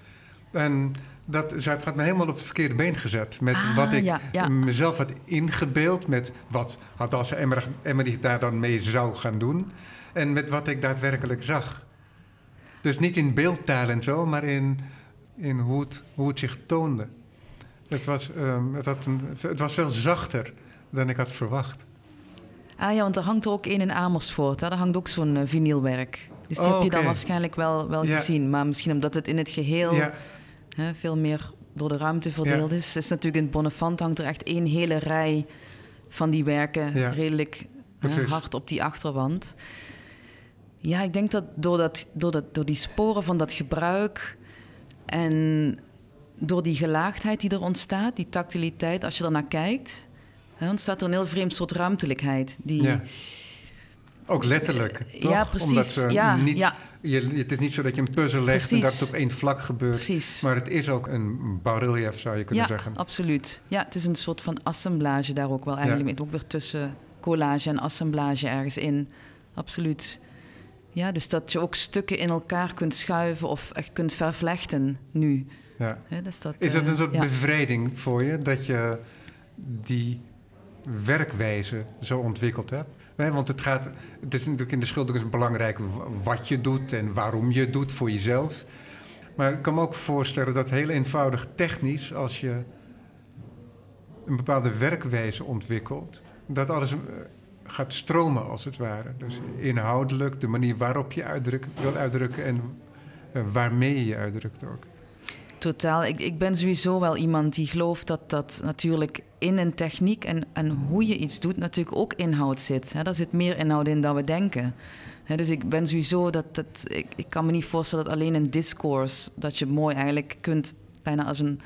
En dat had me helemaal op het verkeerde been gezet. Met Ah, wat ik mezelf had ingebeeld. Met wat had als Emmer, Emmerich daar dan mee zou gaan doen. En met wat ik daadwerkelijk zag. Dus niet in beeldtaal en zo, maar in, in hoe, het, hoe het zich toonde. Het was, ehm, het, had een, het was veel zachter dan ik had verwacht. Ah ja, want er hangt er ook één in Amersfoort. Hè? Daar hangt ook zo'n eh, vinylwerk. Dus die Oh, heb je dan oké. waarschijnlijk wel, wel Ja. gezien. Maar misschien omdat het in het geheel Ja, hè, veel meer door de ruimte verdeeld is. Is natuurlijk in het Bonnefant hangt er echt één hele rij van die werken redelijk hè, hard op die achterwand. Ja, ik denk dat door, dat, door, dat door die sporen van dat gebruik en door die gelaagdheid die er ontstaat, die tactiliteit, als je ernaar kijkt, hè, ontstaat er een heel vreemd soort ruimtelijkheid. Die, Ja. Ook letterlijk. toch? Ja, precies. Omdat ze Ja, niet, ja. Je, het is niet zo dat je een puzzel legt en dat het op één vlak gebeurt. Precies. Maar het is ook een bas-relief, zou je kunnen ja, zeggen. absoluut. Ja, het is een soort van assemblage daar ook wel eigenlijk. Met ook weer tussen collage en assemblage ergens in. absoluut. Ja, dus dat je ook stukken in elkaar kunt schuiven of echt kunt vervlechten nu. Ja. Dus dat, Is dat eh, een soort ja. bevrijding voor je dat je die werkwijze zo ontwikkeld hebt? Nee, want het gaat, het is natuurlijk in de schilderkunst belangrijk w- wat je doet en waarom je het doet voor jezelf. Maar ik kan me ook voorstellen dat heel eenvoudig technisch, als je een bepaalde werkwijze ontwikkelt, dat alles eh, gaat stromen als het ware. Dus inhoudelijk, de manier waarop je uitdruk, wil uitdrukken en eh, waarmee je uitdrukt ook. Totaal. Ik, ik ben sowieso wel iemand die gelooft dat dat natuurlijk in een techniek en, en hoe je iets doet natuurlijk ook inhoud zit. Hè. Daar zit meer inhoud in dan we denken. Dus ik ben sowieso dat, dat ik, ik kan me niet voorstellen dat alleen een discourse, dat je mooi eigenlijk kunt, bijna als een,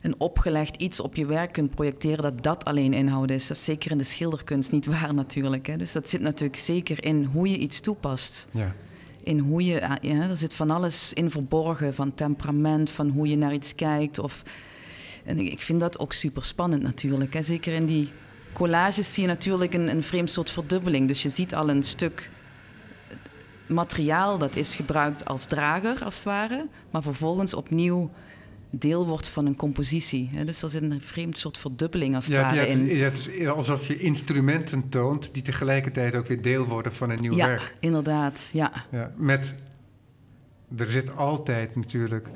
een opgelegd iets op je werk kunt projecteren, dat dat alleen inhoud is. Dat is zeker in de schilderkunst niet waar natuurlijk. Hè. Dus dat zit natuurlijk zeker in hoe je iets toepast Ja. in hoe je, ah, ja, er zit van alles in verborgen, van temperament, van hoe je naar iets kijkt. Of, en ik, ik vind dat ook super spannend natuurlijk. Hè. Zeker in die collages zie je natuurlijk een, een vreemd soort verdubbeling. Dus je ziet al een stuk materiaal dat is gebruikt als drager, als het ware, maar vervolgens opnieuw deel wordt van een compositie. Hè. Dus er zit een vreemd soort verdubbeling als het Ja, ware in. ja, het is alsof je instrumenten toont die tegelijkertijd ook weer deel worden van een nieuw ja, werk. inderdaad. Ja, Ja, met, er zit altijd natuurlijk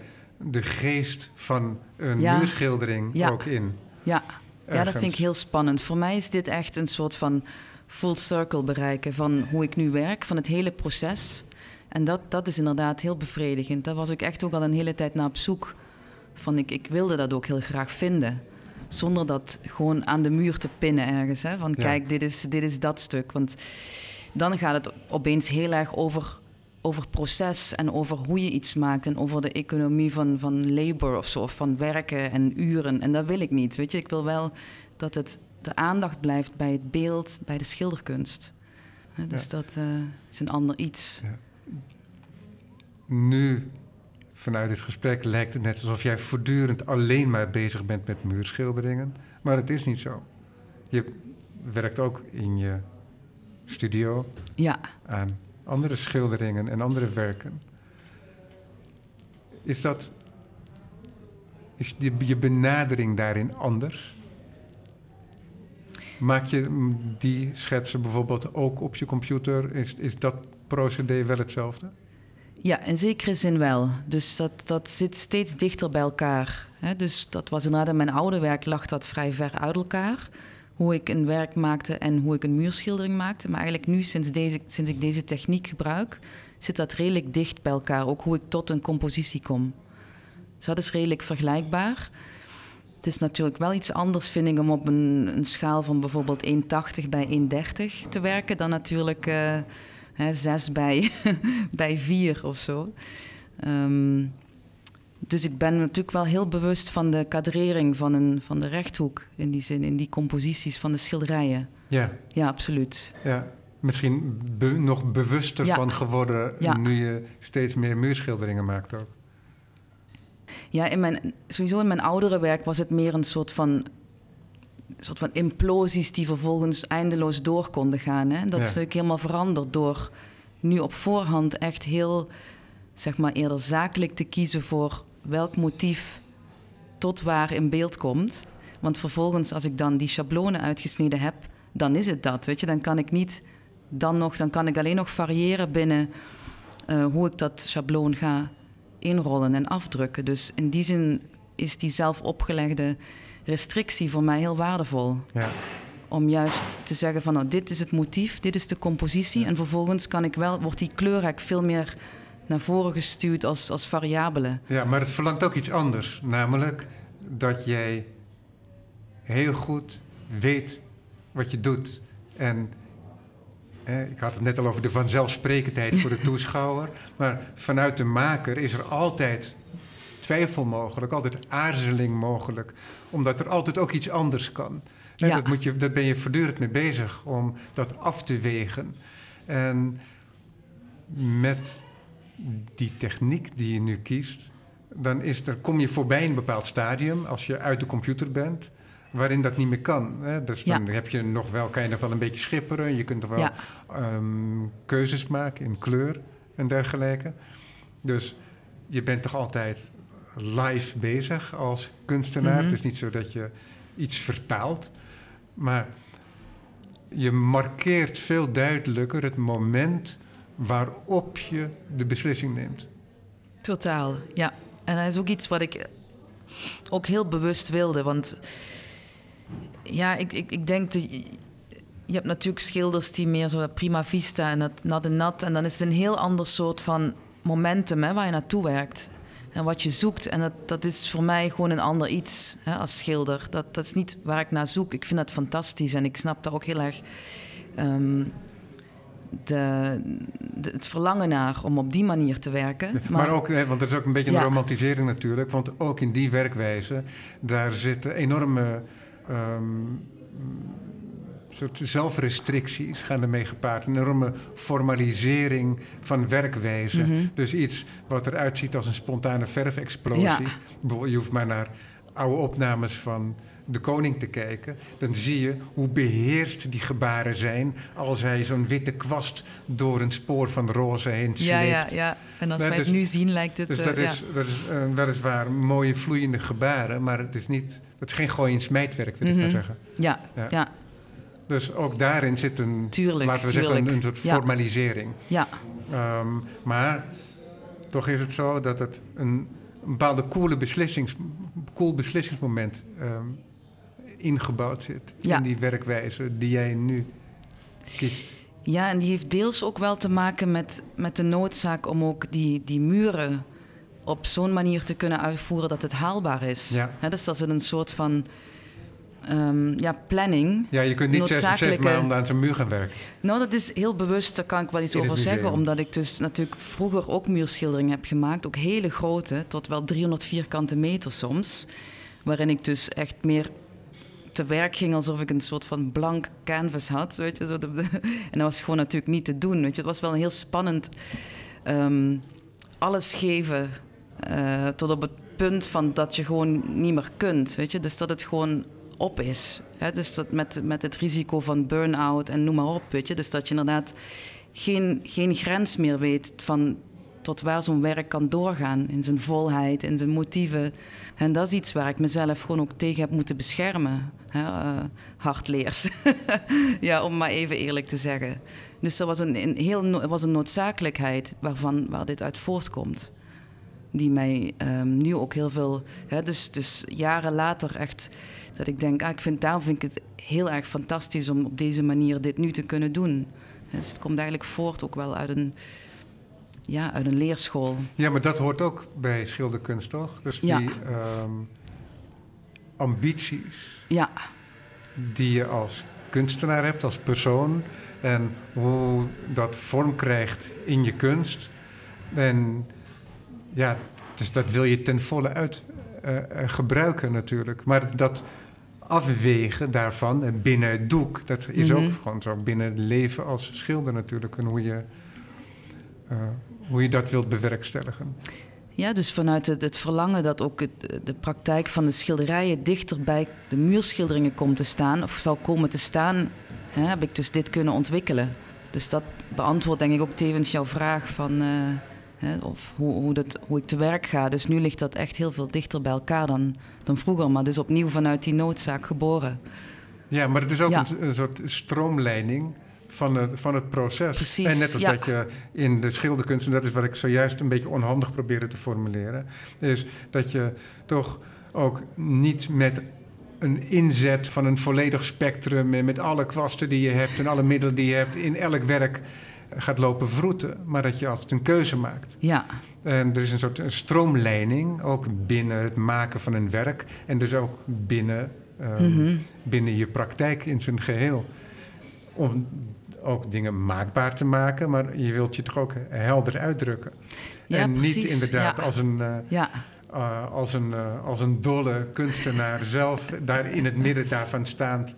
de geest van een Ja. muurschildering Ja. ook in. ja. Ja, dat vind ik heel spannend. Voor mij is dit echt een soort van full circle bereiken van hoe ik nu werk, van het hele proces. En dat, dat is inderdaad heel bevredigend. Daar was ik echt ook al een hele tijd naar op zoek. Van ik, ik wilde dat ook heel graag vinden. Zonder dat gewoon aan de muur te pinnen ergens. Hè? Van Ja. kijk, dit is, dit is dat stuk. Want dan gaat het opeens heel erg over, over proces en over hoe je iets maakt. En over de economie van, van labor of zo, of van werken en uren. En dat wil ik niet. Weet je, ik wil wel dat het de aandacht blijft bij het beeld, bij de schilderkunst. Hè, dus Ja. dat eh, is een ander iets. Nu, vanuit dit gesprek, lijkt het net alsof jij voortdurend alleen maar bezig bent met muurschilderingen. Maar het is niet zo. Je werkt ook in je studio Ja, aan andere schilderingen en andere werken. Is dat. Is die, je benadering daarin anders? Maak je die schetsen bijvoorbeeld ook op je computer? Is, is dat procedé wel hetzelfde? Ja, in zekere zin wel. Dus dat, dat zit steeds dichter bij elkaar. Dus dat was inderdaad in mijn oude werk lag dat vrij ver uit elkaar. Hoe ik een werk maakte en hoe ik een muurschildering maakte. Maar eigenlijk nu, sinds, deze, sinds ik deze techniek gebruik, zit dat redelijk dicht bij elkaar. Ook hoe ik tot een compositie kom. Dus dat is redelijk vergelijkbaar. Het is natuurlijk wel iets anders, vind ik, om op een, een schaal van bijvoorbeeld 1,80 bij 1,30 te werken dan natuurlijk eh, hè, 6 bij, bij 4 of zo. Ehm, dus ik ben natuurlijk wel heel bewust van de kadrering van, een, van de rechthoek in die zin, in die composities van de schilderijen. Ja, Ja, absoluut. ja. Misschien be- nog bewuster Ja. van geworden Ja. nu je steeds meer muurschilderingen maakt ook. Ja, in mijn, sowieso in mijn oudere werk was het meer een soort van, soort van implosies die vervolgens eindeloos door konden gaan. Hè? Dat Ja. is natuurlijk helemaal veranderd door nu op voorhand echt heel, zeg maar, eerder zakelijk te kiezen voor welk motief tot waar in beeld komt. Want vervolgens, als ik dan die schablonen uitgesneden heb, dan is het dat. Weet je, dan kan ik niet dan nog, dan kan ik alleen nog variëren binnen eh, hoe ik dat schabloon ga inrollen en afdrukken. Dus in die zin is die zelf opgelegde restrictie voor mij heel waardevol. Ja. Om juist te zeggen van nou, dit is het motief, dit is de compositie. En vervolgens kan ik wel, wordt die kleurrijk veel meer naar voren gestuurd als, als variabele. ja, maar het verlangt ook iets anders. Namelijk dat jij heel goed weet wat je doet. En eh, ik had het net al over de vanzelfsprekendheid voor de toeschouwer. Maar vanuit de maker is er altijd twijfel mogelijk, altijd aarzeling mogelijk. Omdat er altijd ook iets anders kan. Ja. dat, moet je, daar ben je voortdurend mee bezig om dat af te wegen. En met die techniek die je nu kiest, dan is er, kom je voorbij een bepaald stadium als je uit de computer bent. waarin dat niet meer kan. Hè? Dus dan heb je nog wel, kan je nog wel een beetje schipperen. Je kunt nog wel ehm, keuzes maken in kleur en dergelijke. Dus je bent toch altijd live bezig als kunstenaar. Mhm. Het is niet zo dat je iets vertaalt, maar je markeert veel duidelijker het moment waarop je de beslissing neemt. Totaal, ja. En dat is ook iets wat ik ook heel bewust wilde. Want ja, ik, ik, ik denk... Dat, je hebt natuurlijk schilders die meer zo prima vista en het nat en nat. En dan is het een heel ander soort van momentum hè, waar je naartoe werkt. En wat je zoekt. En dat, dat is voor mij gewoon een ander iets hè, als schilder. Dat, dat is niet waar ik naar zoek. Ik vind dat fantastisch. En ik snap daar ook heel erg um, de, de, het verlangen naar om op die manier te werken. Maar, maar ook, hè, want dat is ook een beetje een ja. romantisering natuurlijk. Want ook in die werkwijze, daar zitten enorme... Um, soort zelfrestricties gaan ermee gepaard. Een enorme formalisering van werkwijze. Mm -hmm. Dus iets wat eruit ziet als een spontane verfexplosie. Ja. Je hoeft maar naar oude opnames van de koning te kijken. Dan zie je hoe beheerst die gebaren zijn... als hij zo'n witte kwast door een spoor van roze heen sleept. Ja, ja, ja. En als wij dus, het nu zien lijkt het... Dus dat, uh, is, ja. dat is uh, weliswaar mooie vloeiende gebaren... maar het is, niet, het is geen gooi- en smijtwerk, wil mm -hmm. ik maar zeggen. Ja, ja. ja. Dus ook daarin zit een, tuurlijk, laten we tuurlijk. zeggen, een, soort formalisering. Ja. Um, maar toch is het zo dat het een, een bepaalde coole beslissings, cool beslissingsmoment um, ingebouwd zit ja. in die werkwijze die jij nu kiest. Ja, en die heeft deels ook wel te maken met, met de noodzaak om ook die, die muren op zo'n manier te kunnen uitvoeren dat het haalbaar is. Ja. He, dus dat is een soort van um, ja, planning. Ja, je kunt niet zes zes maanden aan zo'n muur gaan werken. Nou, dat is heel bewust, daar kan ik wel iets over zeggen. Omdat ik dus natuurlijk vroeger ook muurschilderingen heb gemaakt. Ook hele grote, tot wel 300 vierkante meter soms. Waarin ik dus echt meer te werk ging alsof ik een soort van blank canvas had. Weet je, zo de, en dat was gewoon natuurlijk niet te doen. Weet je. Het was wel een heel spannend um, alles geven uh, tot op het punt van dat je gewoon niet meer kunt. Weet je? Dus dat het gewoon op is. Dus dat met, met het risico van burn-out en noem maar op. Weet je? Dus dat je inderdaad geen, geen grens meer weet van tot waar zo'n werk kan doorgaan. In zijn volheid, in zijn motieven. En dat is iets waar ik mezelf gewoon ook tegen heb moeten beschermen. Hè? Uh, hardleers. ja, om maar even eerlijk te zeggen. Dus dat was een, een, heel, was een noodzakelijkheid waarvan, waar dit uit voortkomt. Die mij um, nu ook heel veel... Hè, dus, dus jaren later echt... Dat ik denk, ah, ik vind, daarom vind ik het heel erg fantastisch... om op deze manier dit nu te kunnen doen. Dus het komt eigenlijk voort ook wel uit een ja, uit een leerschool. Ja, maar dat hoort ook bij schilderkunst, toch? Dus ja. die um, ambities ja. die je als kunstenaar hebt, als persoon... en hoe dat vorm krijgt in je kunst. En ja, dus dat wil je ten volle uit uh, gebruiken natuurlijk. Maar dat afwegen daarvan en binnen het doek... dat is mm -hmm. ook gewoon zo binnen het leven als schilder natuurlijk... en hoe je... Uh, hoe je dat wilt bewerkstelligen. Ja, dus vanuit het, het verlangen dat ook het, de praktijk van de schilderijen dichter bij de muurschilderingen komt te staan, of zou komen te staan, hè, heb ik dus dit kunnen ontwikkelen. Dus dat beantwoordt denk ik ook tevens jouw vraag van uh, hè, of hoe, hoe, dat, hoe ik te werk ga. Dus nu ligt dat echt heel veel dichter bij elkaar dan, dan vroeger, maar dus opnieuw vanuit die noodzaak geboren. Ja, maar het is ook Ja. een, een soort stroomleiding van het, van het proces. Precies, en net als ja. dat je in de schilderkunst, en dat is wat ik zojuist een beetje onhandig probeerde te formuleren, is dat je toch ook niet met een inzet van een volledig spectrum en met alle kwasten die je hebt en alle middelen die je hebt in elk werk gaat lopen vroeten, maar dat je altijd een keuze maakt. Ja, En er is een soort stroomleiding, ook binnen het maken van een werk en dus ook binnen, ehm, Mhm. binnen je praktijk in zijn geheel. Om ook dingen maakbaar te maken, maar je wilt je toch ook helder uitdrukken. Ja, en niet inderdaad ja. als een, eh, ja, eh, als, een, eh, als een dolle kunstenaar zelf daar in het midden daarvan staand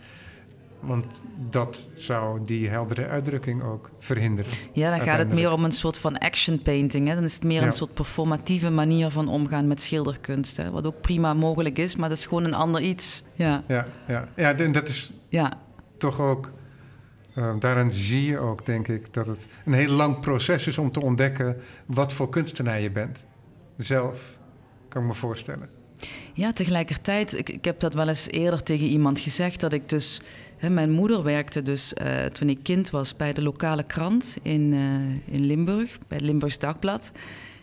Want dat zou die heldere uitdrukking ook verhinderen. Ja, dan gaat het meer om een soort van action painting. Hè? Dan is het meer een soort performatieve manier van omgaan met schilderkunst. Hè? Wat ook prima mogelijk is, maar dat is gewoon een ander iets. Ja, ja, ja. ja en dat is ja. toch ook... Uh, daarin zie je ook, denk ik, dat het een heel lang proces is om te ontdekken wat voor kunstenaar je bent. Zelf, kan ik me voorstellen. Ja, tegelijkertijd, ik, ik heb dat wel eens eerder tegen iemand gezegd, dat ik dus mijn moeder werkte dus uh, toen ik kind was bij de lokale krant in, uh, in Limburg, bij het Limburgs Dagblad.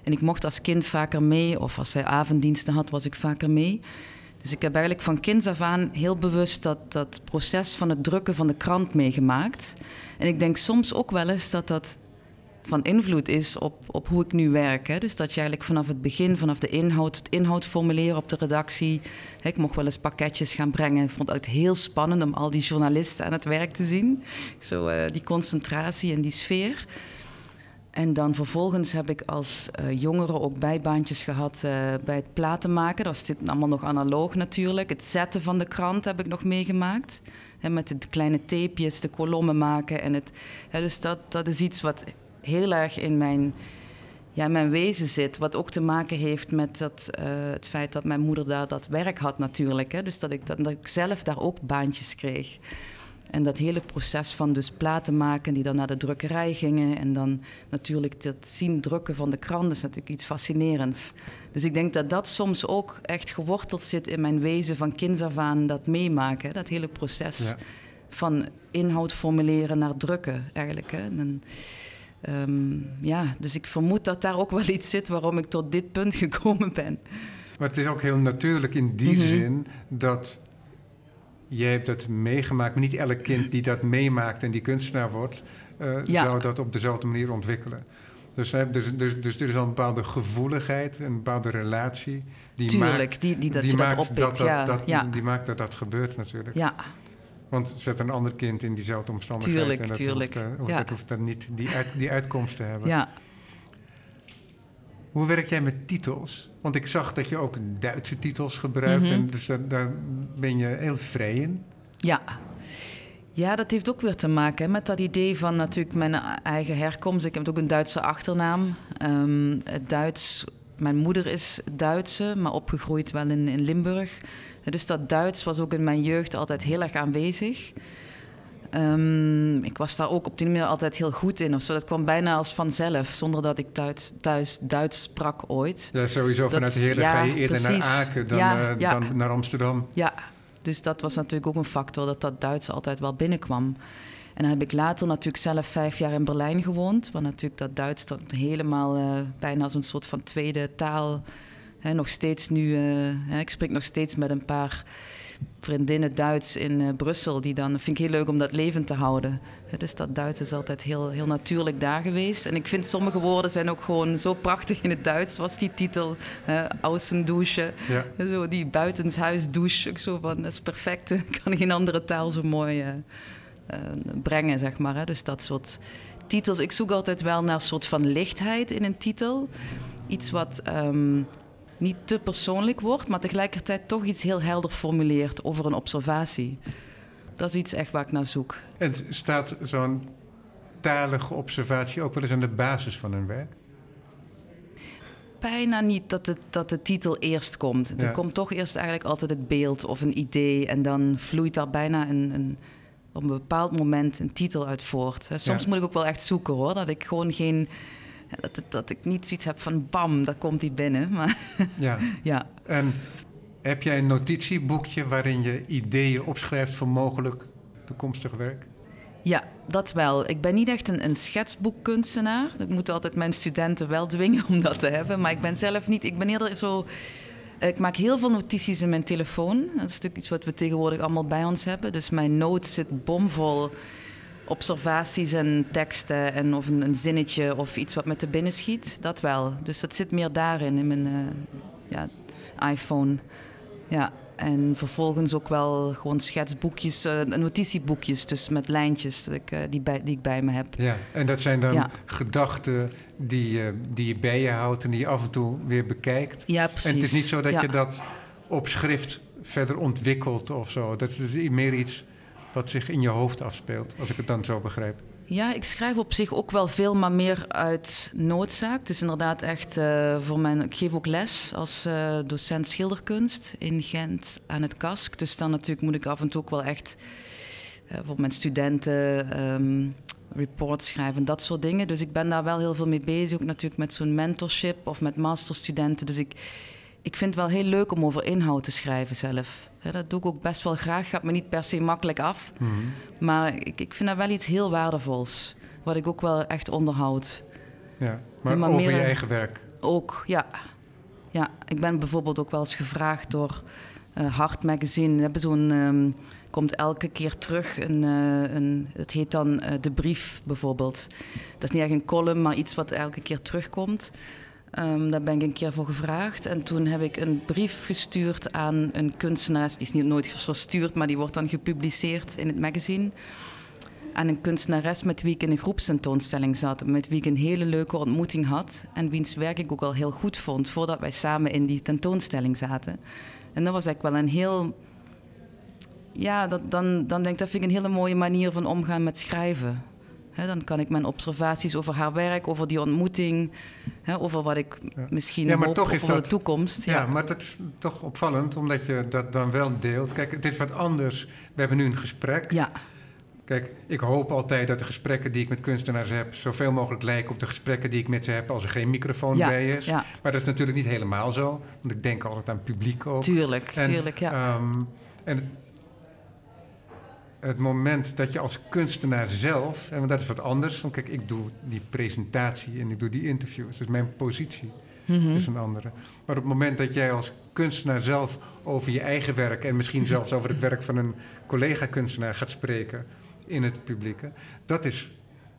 En ik mocht als kind vaker mee, of als zij avonddiensten had, was ik vaker mee. Dus ik heb eigenlijk van kinds af aan heel bewust dat, dat proces van het drukken van de krant meegemaakt. En ik denk soms ook wel eens dat dat van invloed is op, op hoe ik nu werk. Hè. Dus dat je eigenlijk vanaf het begin, vanaf de inhoud, het inhoud formuleren op de redactie. Hè, ik mocht wel eens pakketjes gaan brengen. Ik vond het heel spannend om al die journalisten aan het werk te zien. Zo uh, die concentratie en die sfeer. En dan vervolgens heb ik als uh, jongere ook bijbaantjes gehad uh, bij het platen maken. Dat was dit allemaal nog analoog natuurlijk. Het zetten van de krant heb ik nog meegemaakt. Met de kleine tapejes, de kolommen maken. En het, dus dat, dat is iets wat heel erg in mijn, ja, mijn wezen zit. Wat ook te maken heeft met dat, uh, het feit dat mijn moeder daar dat werk had natuurlijk. Hè. Dus dat ik, dat, dat ik zelf daar ook baantjes kreeg. En dat hele proces van dus platen maken die dan naar de drukkerij gingen. En dan natuurlijk dat zien drukken van de krant is natuurlijk iets fascinerends. Dus ik denk dat dat soms ook echt geworteld zit in mijn wezen van kinds af aan. Dat meemaken, dat hele proces van inhoud formuleren naar drukken eigenlijk. Hè. En, Um, ja, dus ik vermoed dat daar ook wel iets zit waarom ik tot dit punt gekomen ben. Maar het is ook heel natuurlijk in die mhm. zin dat jij hebt dat meegemaakt. Maar niet elk kind die dat meemaakt en die kunstenaar wordt, uh, zou dat op dezelfde manier ontwikkelen. Dus, dus, dus, dus er is al een bepaalde gevoeligheid, een bepaalde relatie. Die Tuurlijk, maakt, die, die, dat die maakt dat, dat, dat, ja. Die maakt dat dat gebeurt natuurlijk. Ja, want zet een ander kind in diezelfde omstandigheden. Tuurlijk, en dat tuurlijk. Hoeft, uh, dat hoeft dan niet die, uit, die uitkomst te hebben. Ja. Hoe werk jij met titels? Want ik zag dat je ook Duitse titels gebruikt. Mhm. En dus daar, daar, ben je heel vrij in. Ja. Ja, dat heeft ook weer te maken met dat idee van natuurlijk mijn eigen herkomst. Ik heb ook een Duitse achternaam. Um, het Duits, mijn moeder is Duitse, maar opgegroeid wel in, in Limburg. Dus dat Duits was ook in mijn jeugd altijd heel erg aanwezig. Um, ik was daar ook op die manier altijd heel goed in. Of zo. Dat kwam bijna als vanzelf, zonder dat ik thuis, thuis Duits sprak ooit. Ja, sowieso vanuit de Heerlen ga je eerder naar Aken dan, uh, dan, naar Amsterdam. Ja, dus dat was natuurlijk ook een factor, dat dat Duits altijd wel binnenkwam. En dan heb ik later natuurlijk zelf vijf jaar in Berlijn gewoond. Waar natuurlijk dat Duits tot helemaal uh, bijna als een soort van tweede taal nog steeds nu, uh, ik spreek nog steeds met een paar vriendinnen Duits in uh, Brussel. Die dan, vind ik heel leuk om dat levend te houden. dus dat Duits is altijd heel, heel natuurlijk daar geweest. En ik vind sommige woorden zijn ook gewoon zo prachtig in het Duits. Was die titel, uh, Außendouche. Ja. Zo die buitenshuisdouche. Zo van, dat is perfect. Ik kan geen andere taal zo mooi brengen, zeg maar. Dus dat soort titels. Ik zoek altijd wel naar een soort van lichtheid in een titel. Iets wat... Ehm, niet te persoonlijk wordt, maar tegelijkertijd toch iets heel helder formuleert over een observatie. Dat is iets echt waar ik naar zoek. En staat zo'n talige observatie ook wel eens aan de basis van een werk? Bijna niet dat, het, dat de titel eerst komt. Er komt toch eerst eigenlijk altijd het beeld of een idee. En dan vloeit daar bijna een, een op een bepaald moment een titel uit voort. Soms moet ik ook wel echt zoeken hoor. Dat ik gewoon geen dat, dat ik niet zoiets heb van bam, daar komt hij binnen. Maar ja. ja. En heb jij een notitieboekje waarin je ideeën opschrijft voor mogelijk toekomstig werk? Ja, dat wel. Ik ben niet echt een, een schetsboekkunstenaar. Ik moet altijd mijn studenten wel dwingen om dat te hebben. Maar ik ben zelf niet. Ik ben eerder zo. Ik maak heel veel notities in mijn telefoon. Dat is natuurlijk iets wat we tegenwoordig allemaal bij ons hebben. Dus mijn notes zit bomvol observaties en teksten en of een, een, zinnetje of iets wat me te binnen schiet. Dat wel. Dus dat zit meer daarin in mijn uh, ja, iPhone. Ja. En vervolgens ook wel gewoon schetsboekjes, uh, notitieboekjes, dus met lijntjes dat ik, uh, die, bij, die ik bij me heb. Ja, en dat zijn dan gedachten die, die je bij je houdt en die je af en toe weer bekijkt. Ja, precies. En het is niet zo dat je dat op schrift verder ontwikkelt of zo. Dat is meer iets wat zich in je hoofd afspeelt, als ik het dan zo begrijp. Ja, ik schrijf op zich ook wel veel, maar meer uit noodzaak. Dus inderdaad echt uh, voor mijn... Ik geef ook les als uh, docent schilderkunst in Gent aan het KASK. Dus dan natuurlijk moet ik af en toe ook wel echt... Uh, voor mijn studenten um, reports schrijven, dat soort dingen. Dus ik ben daar wel heel veel mee bezig. Ook natuurlijk met zo'n mentorship of met masterstudenten. Dus ik, ik vind het wel heel leuk om over inhoud te schrijven zelf. Ja, dat doe ik ook best wel graag. Gaat me niet per se makkelijk af. Mhm. Maar ik, ik vind dat wel iets heel waardevols. Wat ik ook wel echt onderhoud. Ja, maar, maar over je eigen werk? Ook, ja. ja. Ik ben bijvoorbeeld ook wel eens gevraagd door uh, Hart Magazine. We hebben zo'n... Um, komt elke keer terug. Een, uh, een, het heet dan uh, De Brief bijvoorbeeld. Dat is niet echt een column, maar iets wat elke keer terugkomt. Um, daar ben ik een keer voor gevraagd. En toen heb ik een brief gestuurd aan een kunstenares. Die is niet nooit verstuurd, maar die wordt dan gepubliceerd in het magazine. Aan een kunstenares met wie ik in een groepstentoonstelling zat. Met wie ik een hele leuke ontmoeting had. En wiens werk ik ook al heel goed vond voordat wij samen in die tentoonstelling zaten. En dat was eigenlijk wel een heel. Ja, dat, dan, dan denk ik dat vind ik een hele mooie manier van omgaan met schrijven. He, dan kan ik mijn observaties over haar werk, over die ontmoeting, he, over wat ik ja. misschien ja, maar hoop toch is over dat, de toekomst. Ja. ja, maar dat is toch opvallend, omdat je dat dan wel deelt. Kijk, het is wat anders. We hebben nu een gesprek. Ja. Kijk, ik hoop altijd dat de gesprekken die ik met kunstenaars heb... zoveel mogelijk lijken op de gesprekken die ik met ze heb... als er geen microfoon ja, bij is. Ja. Maar dat is natuurlijk niet helemaal zo. Want ik denk altijd aan publiek ook. Tuurlijk, en, tuurlijk, ja. Um, en het moment dat je als kunstenaar zelf, en want dat is wat anders, want kijk, ik doe die presentatie en ik doe die interviews, dus mijn positie mm -hmm. is een andere. Maar op het moment dat jij als kunstenaar zelf over je eigen werk en misschien zelfs over het werk van een collega-kunstenaar gaat spreken in het publieke, dat is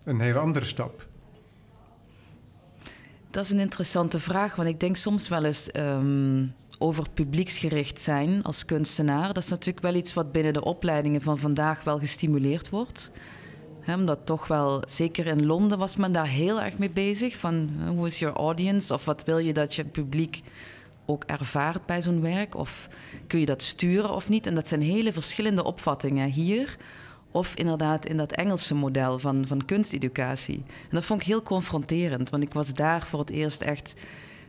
een hele andere stap. Dat is een interessante vraag, want ik denk soms wel eens. Um over publieksgericht zijn als kunstenaar. Dat is natuurlijk wel iets wat binnen de opleidingen van vandaag wel gestimuleerd wordt. He, omdat toch wel, zeker in Londen was men daar heel erg mee bezig. Van hoe is your audience? Of wat wil je dat je publiek ook ervaart bij zo'n werk? Of kun je dat sturen of niet? En dat zijn hele verschillende opvattingen hier. Of inderdaad in dat Engelse model van, van kunsteducatie. En dat vond ik heel confronterend. Want ik was daar voor het eerst echt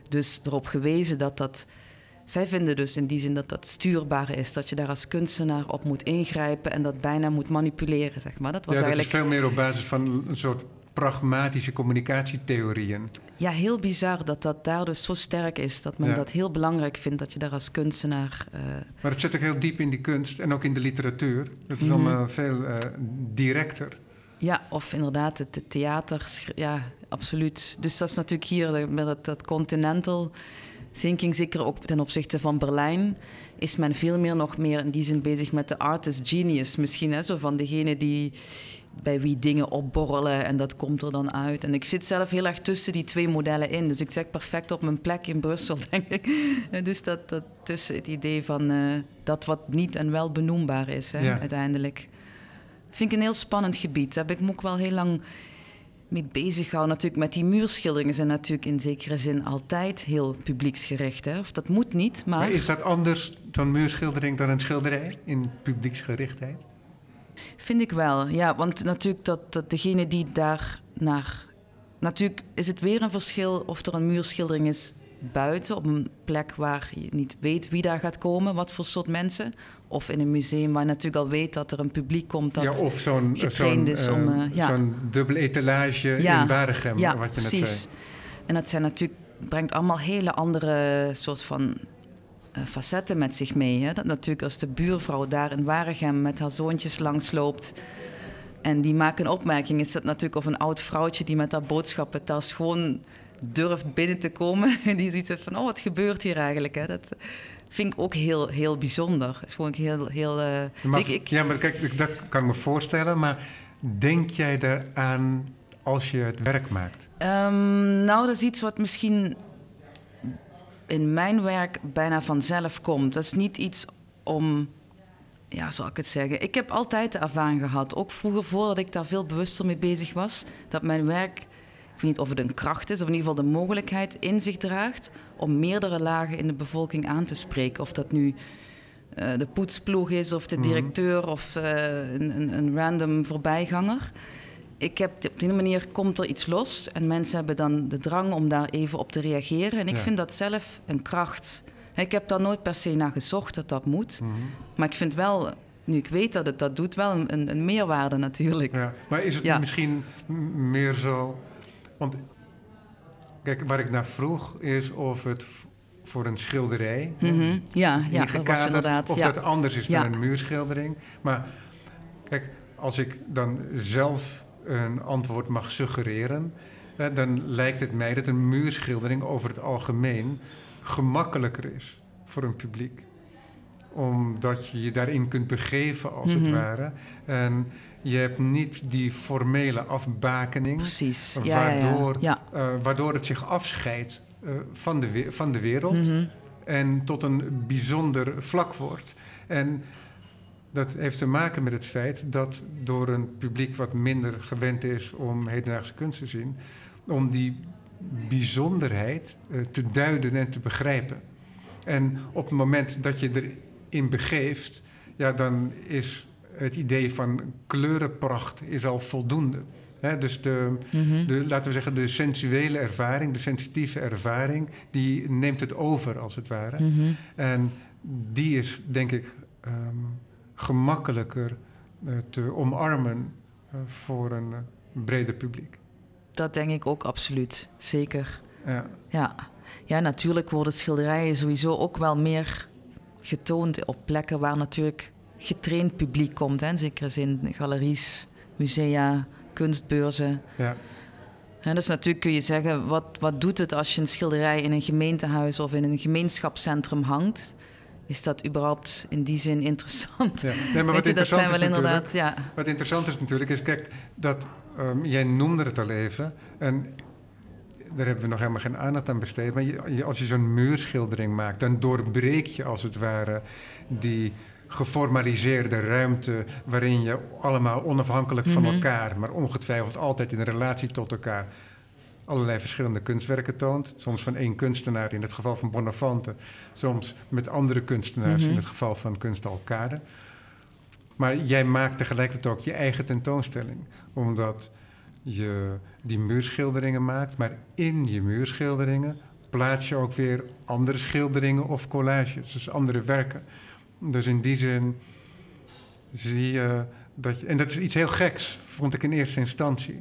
dus erop gewezen dat dat zij vinden dus in die zin dat dat stuurbaar is. Dat je daar als kunstenaar op moet ingrijpen en dat bijna moet manipuleren, zeg maar. Dat was ja, dat eigenlijk... is veel meer op basis van een soort pragmatische communicatietheorieën. Ja, heel bizar dat dat daar dus zo sterk is. Dat men Ja. dat heel belangrijk vindt dat je daar als kunstenaar... eh, Maar het zit ook heel diep in die kunst en ook in de literatuur. Het is Mhm. allemaal veel eh, directer. Ja, of inderdaad het, het theater. Ja, absoluut. Dus dat is natuurlijk hier dat- met dat, dat continental thinking, zeker ook ten opzichte van Berlijn, is men veel meer nog meer in die zin bezig met de artist genius misschien. Hè? Zo van degene die bij wie dingen opborrelen en dat komt er dan uit. En ik zit zelf heel erg tussen die twee modellen in. Dus ik zeg perfect op mijn plek in Brussel, denk ik. Dus dat, dat tussen het idee van eh, dat wat niet en wel benoembaar is, hè, Ja. uiteindelijk. Vind ik een heel spannend gebied. Daar heb ik me ook wel heel lang mee bezig gehouden. Natuurlijk met die muurschilderingen zijn natuurlijk in zekere zin altijd heel publieksgericht. Hè? Of dat moet niet, maar... Maar is dat anders, zo'n muurschildering, dan een schilderij in publieksgerichtheid? Vind ik wel, ja. Want natuurlijk dat, dat degene die daar naar... Natuurlijk is het weer een verschil of er een muurschildering is buiten... op een plek waar je niet weet wie daar gaat komen, wat voor soort mensen. Of in een museum waar je natuurlijk al weet dat er een publiek komt... dat ja, of zo'n zo'n, is eh, om, eh, ja. zo'n dubbele etalage in Waregem, ja, wat je net precies. zei. En dat zijn natuurlijk, brengt allemaal hele andere soort van eh, facetten met zich mee. Hè? Dat natuurlijk als de buurvrouw daar in Waregem met haar zoontjes langsloopt... en die maakt een opmerking, is dat natuurlijk of een oud vrouwtje... die met haar boodschappentas gewoon durft binnen te komen. die zoiets heeft van, oh, wat gebeurt hier eigenlijk? Hè? Dat vind ik ook heel, heel bijzonder. Het is gewoon heel... heel eh, Maar, dus ik, ik- ja, maar kijk, dat kan ik me voorstellen. Maar denk jij daaraan als je het werk maakt? Ehm, nou, dat is iets wat misschien in mijn werk bijna vanzelf komt. Dat is niet iets om, ja, zal ik het zeggen. Ik heb altijd de ervaring gehad, ook vroeger voordat ik daar veel bewuster mee bezig was, dat mijn werk, ik weet niet of het een kracht is, of in ieder geval de mogelijkheid in zich draagt om meerdere lagen in de bevolking aan te spreken. Of dat nu eh, de poetsploeg is of de Mhm. directeur of eh, een, een, een random voorbijganger. Ik heb, op die manier komt er iets los en mensen hebben dan de drang om daar even op te reageren. En ik Ja. vind dat zelf een kracht. Ik heb daar nooit per se naar gezocht dat dat moet. Mhm. Maar ik vind wel, nu ik weet dat het dat doet, wel een, een, meerwaarde natuurlijk. Ja, maar is het Ja. misschien meer zo... Want kijk, waar ik naar vroeg is of het voor een schilderij... Mhm. Ja, ja dat was inderdaad. Of ja. dat anders is Ja. dan een muurschildering. Maar kijk, als ik dan zelf een antwoord mag suggereren... dan lijkt het mij dat een muurschildering over het algemeen gemakkelijker is voor een publiek. Omdat je je daarin kunt begeven, als het Mhm. ware. En je hebt niet die formele afbakening... Precies. Ja. Waardoor, Ja. eh, waardoor het zich afscheidt eh, van, de van de wereld Mhm. en tot een bijzonder vlak wordt. En dat heeft te maken met het feit dat door een publiek wat minder gewend is om hedendaagse kunst te zien, om die bijzonderheid eh, te duiden en te begrijpen. En op het moment dat je erin begeeft, ja, dan is het idee van kleurenpracht is al voldoende. Dus de, Mhm. de, laten we zeggen, de sensuele ervaring, de sensitieve ervaring, die neemt het over als het ware. Mhm. En die is, denk ik, ehm, gemakkelijker eh, te omarmen eh, voor een eh, breder publiek. Dat denk ik ook absoluut. Zeker. Ja, Ja. ja, natuurlijk worden schilderijen sowieso ook wel meer getoond op plekken waar natuurlijk getraind publiek komt. Hè. In zekere zin galeries, musea, kunstbeurzen. ja, Hè, dus natuurlijk kun je zeggen, wat, wat doet het als je een schilderij in een gemeentehuis of in een gemeenschapscentrum hangt? Is dat überhaupt in die zin interessant? ja. Nee, maar wat je, dat interessant zijn wel is natuurlijk, inderdaad, ja. Wat interessant is natuurlijk, is kijk, dat ehm, jij noemde het al even. En daar hebben we nog helemaal geen aandacht aan besteed. Maar je- je- als je zo'n muurschildering maakt, dan doorbreek je als het ware die geformaliseerde ruimte waarin je allemaal onafhankelijk van Mhm. elkaar, maar ongetwijfeld altijd in relatie tot elkaar, allerlei verschillende kunstwerken toont. Soms van één kunstenaar, in het geval van Bonafante. Soms met andere kunstenaars, Mhm. in het geval van Kunst Alkade. Maar jij maakt tegelijkertijd ook je eigen tentoonstelling. Omdat je die muurschilderingen maakt, maar in je muurschilderingen plaats je ook weer andere schilderingen of collages, dus andere werken. Dus in die zin zie je dat je. En dat is iets heel geks, vond ik in eerste instantie.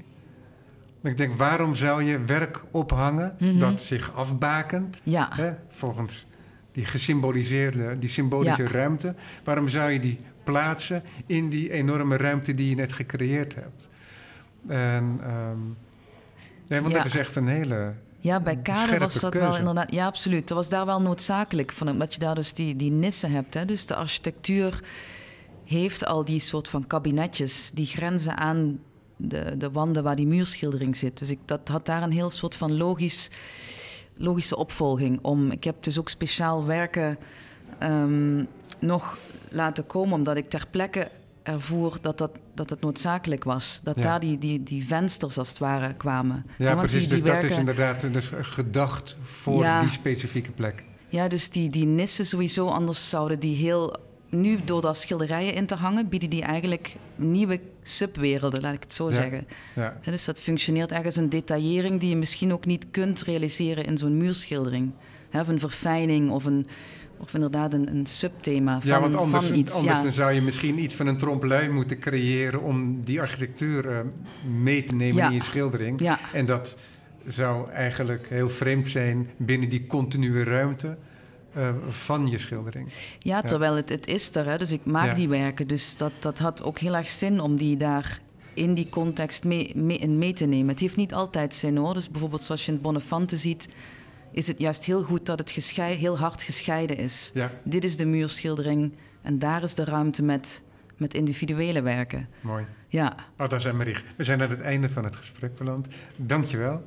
Ik denk, waarom zou je werk ophangen Mhm. dat zich afbakent, Ja, hè, volgens die gesymboliseerde, die symbolische Ja. ruimte? Waarom zou je die plaatsen in die enorme ruimte die je net gecreëerd hebt? En, ehm, nee, want Ja. dat is echt een hele. Ja, bij scherpe was dat wel inderdaad... Ja, absoluut. Dat was daar wel noodzakelijk van, omdat je daar dus die, die nissen hebt. Hè. Dus de architectuur heeft al die soort van kabinetjes... die grenzen aan de, de wanden waar die muurschildering zit. Dus ik, dat had daar een heel soort van logisch, logische opvolging om. Ik heb dus ook speciaal werken ehm, nog laten komen... omdat ik ter plekke ervoer dat, dat, dat het noodzakelijk was. Dat Ja. daar die, die, die vensters als het ware kwamen. Ja, precies. die- die dus dat is inderdaad dus gedacht voor Ja. die specifieke plek. Ja, dus die, die nissen sowieso, anders zouden die heel... Nu, door daar schilderijen in te hangen, bieden die eigenlijk nieuwe subwerelden, laat ik het zo zeggen. Ja. Dus dat functioneert ergens een detaillering die je misschien ook niet kunt realiseren in zo'n muurschildering. Of een verfijning of, een, of inderdaad een, een subthema van, ja, want anders, van iets. anders ja. dan zou je misschien iets van een trompe-l'œil moeten creëren om die architectuur eh, mee te nemen Ja. in je schildering. ja, En dat zou eigenlijk heel vreemd zijn binnen die continue ruimte eh, van je schildering. ja, terwijl het, het is er. Hè, dus ik maak die werken. Dus dat, dat had ook heel erg zin om die daar in die context mee, mee, in mee te nemen. Het heeft niet altijd zin hoor. Dus bijvoorbeeld zoals je in het Bonnefante ziet... is het juist heel goed dat het heel hard gescheiden is. Ja, Dit is de muurschildering en daar is de ruimte met, met individuele werken. mooi. Ja, Oh, daar zijn we richt. We zijn aan het einde van het gesprek beland. Dank je wel.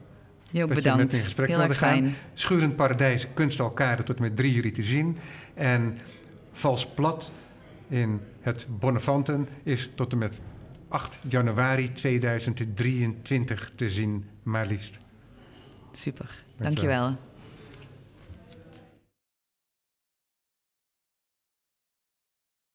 je ook Dat je met bedankt. me in gesprek heel erg gaan. fijn. Schurend Paradijs, Kunst Alkade tot met 3 juli te zien. En Vals Plat in het Bonnefanten is tot en met 8 januari 2023 te zien, maar liefst. Super. Dankjewel. Dankjewel.